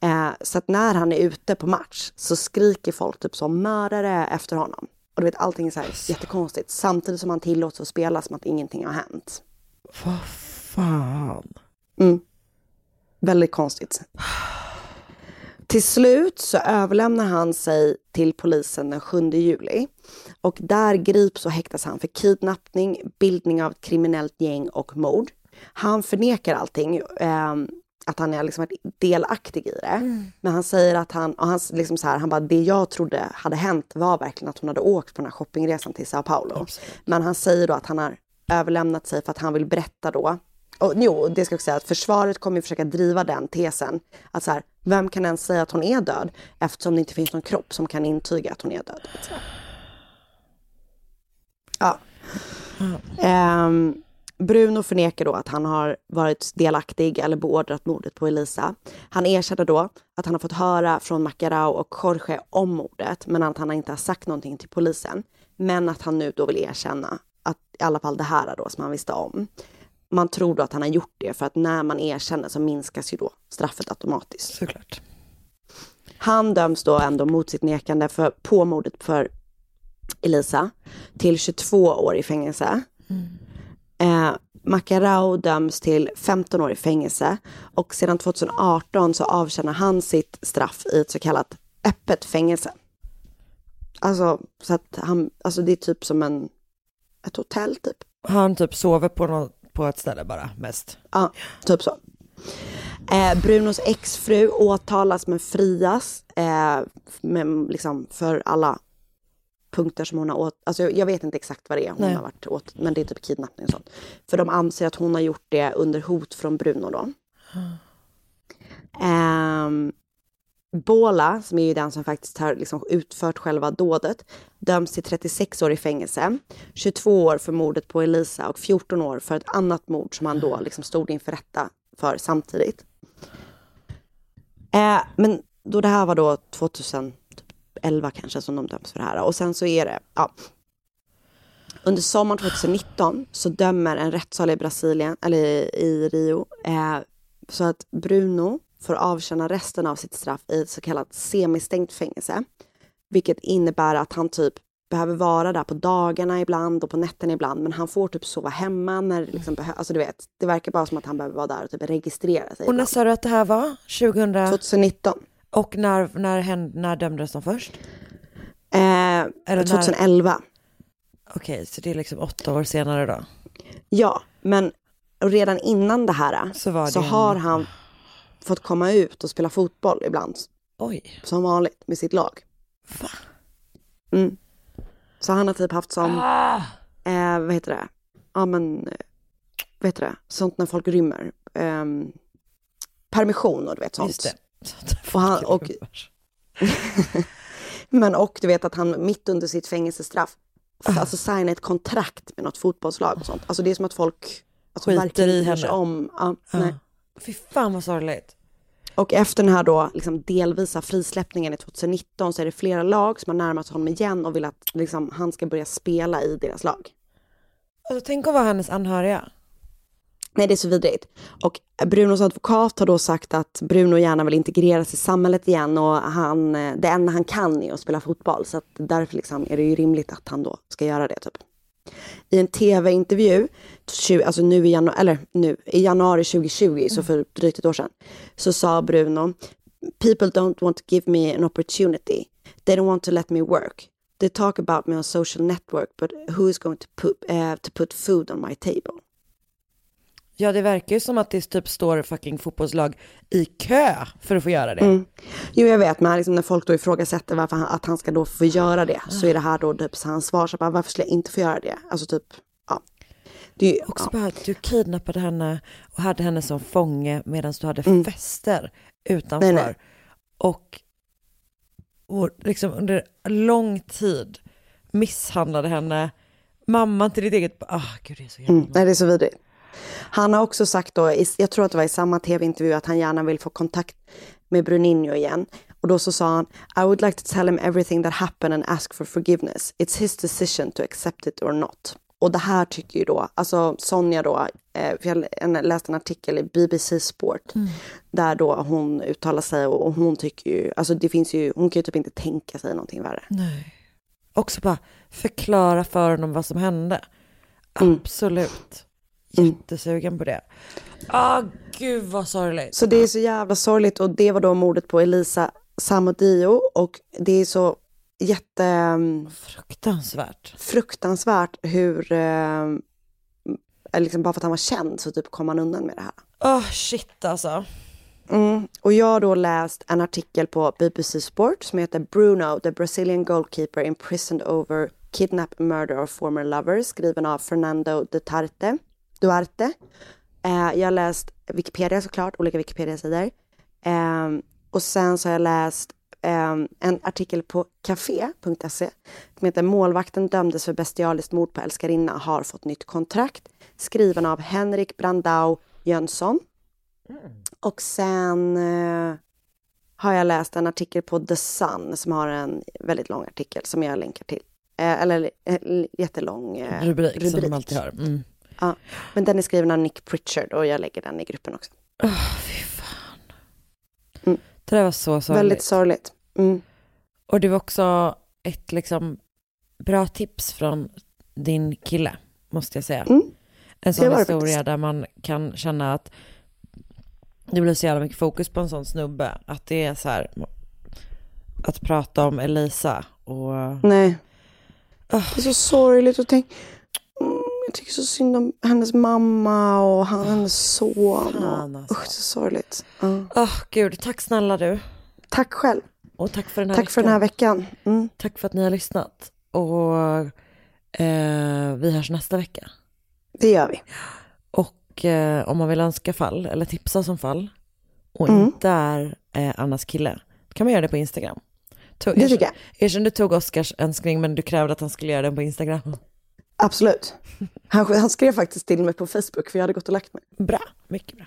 Eh, så att när han är ute på match så skriker folk typ som mördare efter honom. Och du vet allting är så här jättekonstigt. Samtidigt som han tillåts att spela som att ingenting har hänt. Vad fan. Mm. Väldigt konstigt. Till slut så överlämnar han sig till polisen den 7 juli. Och där grips och häktas han för kidnappning, bildning av ett kriminellt gäng och mord. Han förnekar allting, eh, att han är liksom delaktig i det. Men han säger att han, och han, liksom så här, han bara, det jag trodde hade hänt var verkligen att hon hade åkt på den här shoppingresan till Sao Paulo. Men han säger då att han har överlämnat sig för att han vill berätta då och, jo, det ska jag säga att försvaret kommer ju försöka driva den tesen. Att så här, vem kan ens säga att hon är död eftersom det inte finns någon kropp som kan intyga att hon är död. Liksom. Ja. Um, Bruno förnekar då att han har varit delaktig eller beordrat mordet på Elisa. Han erkänner då att han har fått höra från Macarao och Jorge om mordet, men att han inte har sagt någonting till polisen. Men att han nu då vill erkänna att i alla fall det här då som han visste om. Man tror då att han har gjort det för att när man erkänner så minskas ju då straffet automatiskt. Såklart. Han döms då ändå mot sitt nekande för, på mordet för Elisa till 22 år i fängelse. Eh, Macarao döms till 15 år i fängelse och sedan 2018 så avtjänar han sitt straff i ett så kallat öppet fängelse. Alltså, så att han, alltså det är typ som en, ett hotell typ. Han typ sover på, något, på ett ställe bara mest. Ja, typ så. Eh, Brunos exfru åtalas men frias eh, med, liksom, för alla punkter som hon har åt... Alltså jag, vet inte exakt vad det är hon Nej. har varit åt, men det är typ kidnappning och sånt. För de anser att hon har gjort det under hot från Bruno då. Ehm, Bola, som är ju den som faktiskt har liksom utfört själva dådet, döms till 36 år i fängelse, 22 år för mordet på Elisa och 14 år för ett annat mord som han då liksom stod inför rätta för samtidigt. Eh, men då det här var då 2011 kanske som de döms för det här. Och sen så är det, ja. Under sommaren 2019 så dömer en rättssal i Brasilien, eller i Rio, eh, så att Bruno får avtjäna resten av sitt straff i ett så kallat semistängt fängelse. Vilket innebär att han typ behöver vara där på dagarna ibland och på nätterna ibland. Men han får typ sova hemma när det liksom behövs. Alltså du vet, det verkar bara som att han behöver vara där och typ registrera sig. Och när sa du att det här var? 2000? 2019. Och när, när, hän- när dömdes de först? Eh, när- 2011. Okej, så det är liksom åtta år senare då? Ja, men redan innan det här så, var det en- har han fått komma ut och spela fotboll ibland. Oj. Som vanligt med sitt lag. Va? Mm. Så han har typ haft som, Ah! eh, vad heter det, ja men, eh, vad heter det, sånt när folk rymmer. Ehm, permission och du vet sånt. Just det. Och han, och, men och du vet att han mitt under sitt fängelsestraff, Ah. alltså signar ett kontrakt med något fotbollslag och sånt. Alltså det är som att folk alltså, Skiter verkligen i henne. om. Ja, Ja. nej. Fy fan vad sorgligt. Och efter den här då liksom delvisa frisläppningen i 2019 så är det flera lag som har närmat sig honom igen och vill att liksom, han ska börja spela i deras lag. Alltså, tänk att vara hennes anhöriga. Nej, det är så vidrigt. Och Brunos advokat har då sagt att Bruno gärna vill integreras i samhället igen och han, eh, det enda han kan är att spela fotboll. Så därför liksom är det ju rimligt att han då ska göra det. Typ. I en tv-intervju, tju- alltså nu i, januari, eller nu, i januari 2020, så för drygt ett år sedan, så sa Bruno People don't want to give me an opportunity. They don't want to let me work. They talk about me on social network, but who is going to put, eh, to put food on my table? Ja, det verkar ju som att det typ står fucking fotbollslag i kö för att få göra det. Mm. Jo, jag vet, men liksom när folk då ifrågasätter varför han, att han ska då få göra det, så är det här då typ hans svar, så bara, varför skulle jag inte få göra det? Alltså typ. Det är Också ja. bara att du kidnappade henne och hade henne som fånge medan du hade Mm. fester utanför. Nej, nej. Och, och liksom under lång tid misshandlade henne. Mamman till ditt eget Ah, gud det är så jävla Mm, nej, det är så vidrigt. Han har också sagt då, jag tror att det var i samma tv-intervju, att han gärna vill få kontakt med Bruninho igen. Och då så sa han, I would like to tell him everything that happened and ask for forgiveness. It's his decision to accept it or not. Och det här tycker ju då, alltså Sonja då, eh, för jag läste en artikel i BBC Sport, Mm. där då hon uttalar sig och hon tycker ju, alltså det finns ju, hon kan ju typ inte tänka sig någonting värre. Nej. också bara förklara för honom vad som hände. Mm. Absolut. Jättesugen på det. Ah, gud vad sorgligt. Så det är så jävla sorgligt och det var då mordet på Elisa Samodio och det är så jätte... mm, Fruktansvärt. Fruktansvärt hur, eh, liksom bara för att han var känd så typ kom han undan med det här. Ah shit alltså. Mm. Och jag har då läst en artikel på BBC Sport som heter Bruno, the Brazilian goalkeeper imprisoned over kidnap murder of former lovers, skriven av Fernando Duterte. Duarte. Eh, jag har läst Wikipedia såklart, olika Wikipedia-sidor. Eh, och sen så har jag läst en artikel på café.se som heter Målvakten dömdes för bestialiskt mord på älskarinna har fått nytt kontrakt. Skriven av Henrik Brandau Jönsson. Och sen eh, har jag läst en artikel på The Sun som har en väldigt lång artikel som jag länkar till. Eh, eller eh, jättelång eh, Rubrik, som de alltid har. Mm. Ja, men den är skriven av Nick Pritchard och jag lägger den i gruppen också. Det där var så sorgligt. Väldigt sorgligt. Mm. Och det var också ett liksom bra tips från din kille, måste jag säga. Mm. En sån historia faktiskt. där man kan känna att det blir så jävla mycket fokus på en sån snubbe. Att det är så här, att prata om Elisa och... Nej. Det är så sorgligt att tänka. Jag tycker så synd om hennes mamma och han, hennes son. Fan, Och, alltså. usch, så sorgligt. Ja. Åh gud, tack snälla du. Tack själv. Och tack för den här Tack för den här veckan. Mm. Tack för att ni har lyssnat. Och eh, vi hörs nästa vecka. Det gör vi. Och eh, om man vill önska fall eller tipsa som fall och Mm. inte är eh, Annas kille, kan man göra det på Instagram. Tog, Det tycker jag. Erkänn du tog Oscars önskning men du krävde att han skulle göra den på Instagram. Absolut. Han, han skrev faktiskt till mig på Facebook för jag hade gått och lagt mig. Bra, mycket bra.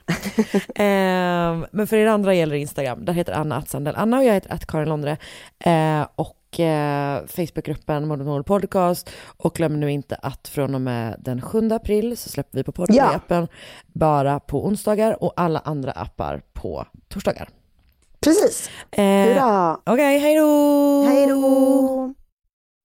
Ehm, men för er andra gäller Instagram, där heter Anna Atsandel. Anna och jag heter att Karin Londre. Eh, och eh, Facebookgruppen Mord mot podcast. Och glöm nu inte att från och med den 7 april så släpper vi på podcasten bara på onsdagar och alla andra appar på torsdagar. Precis. Eh, Hurra. Okej, hej då! Hej då!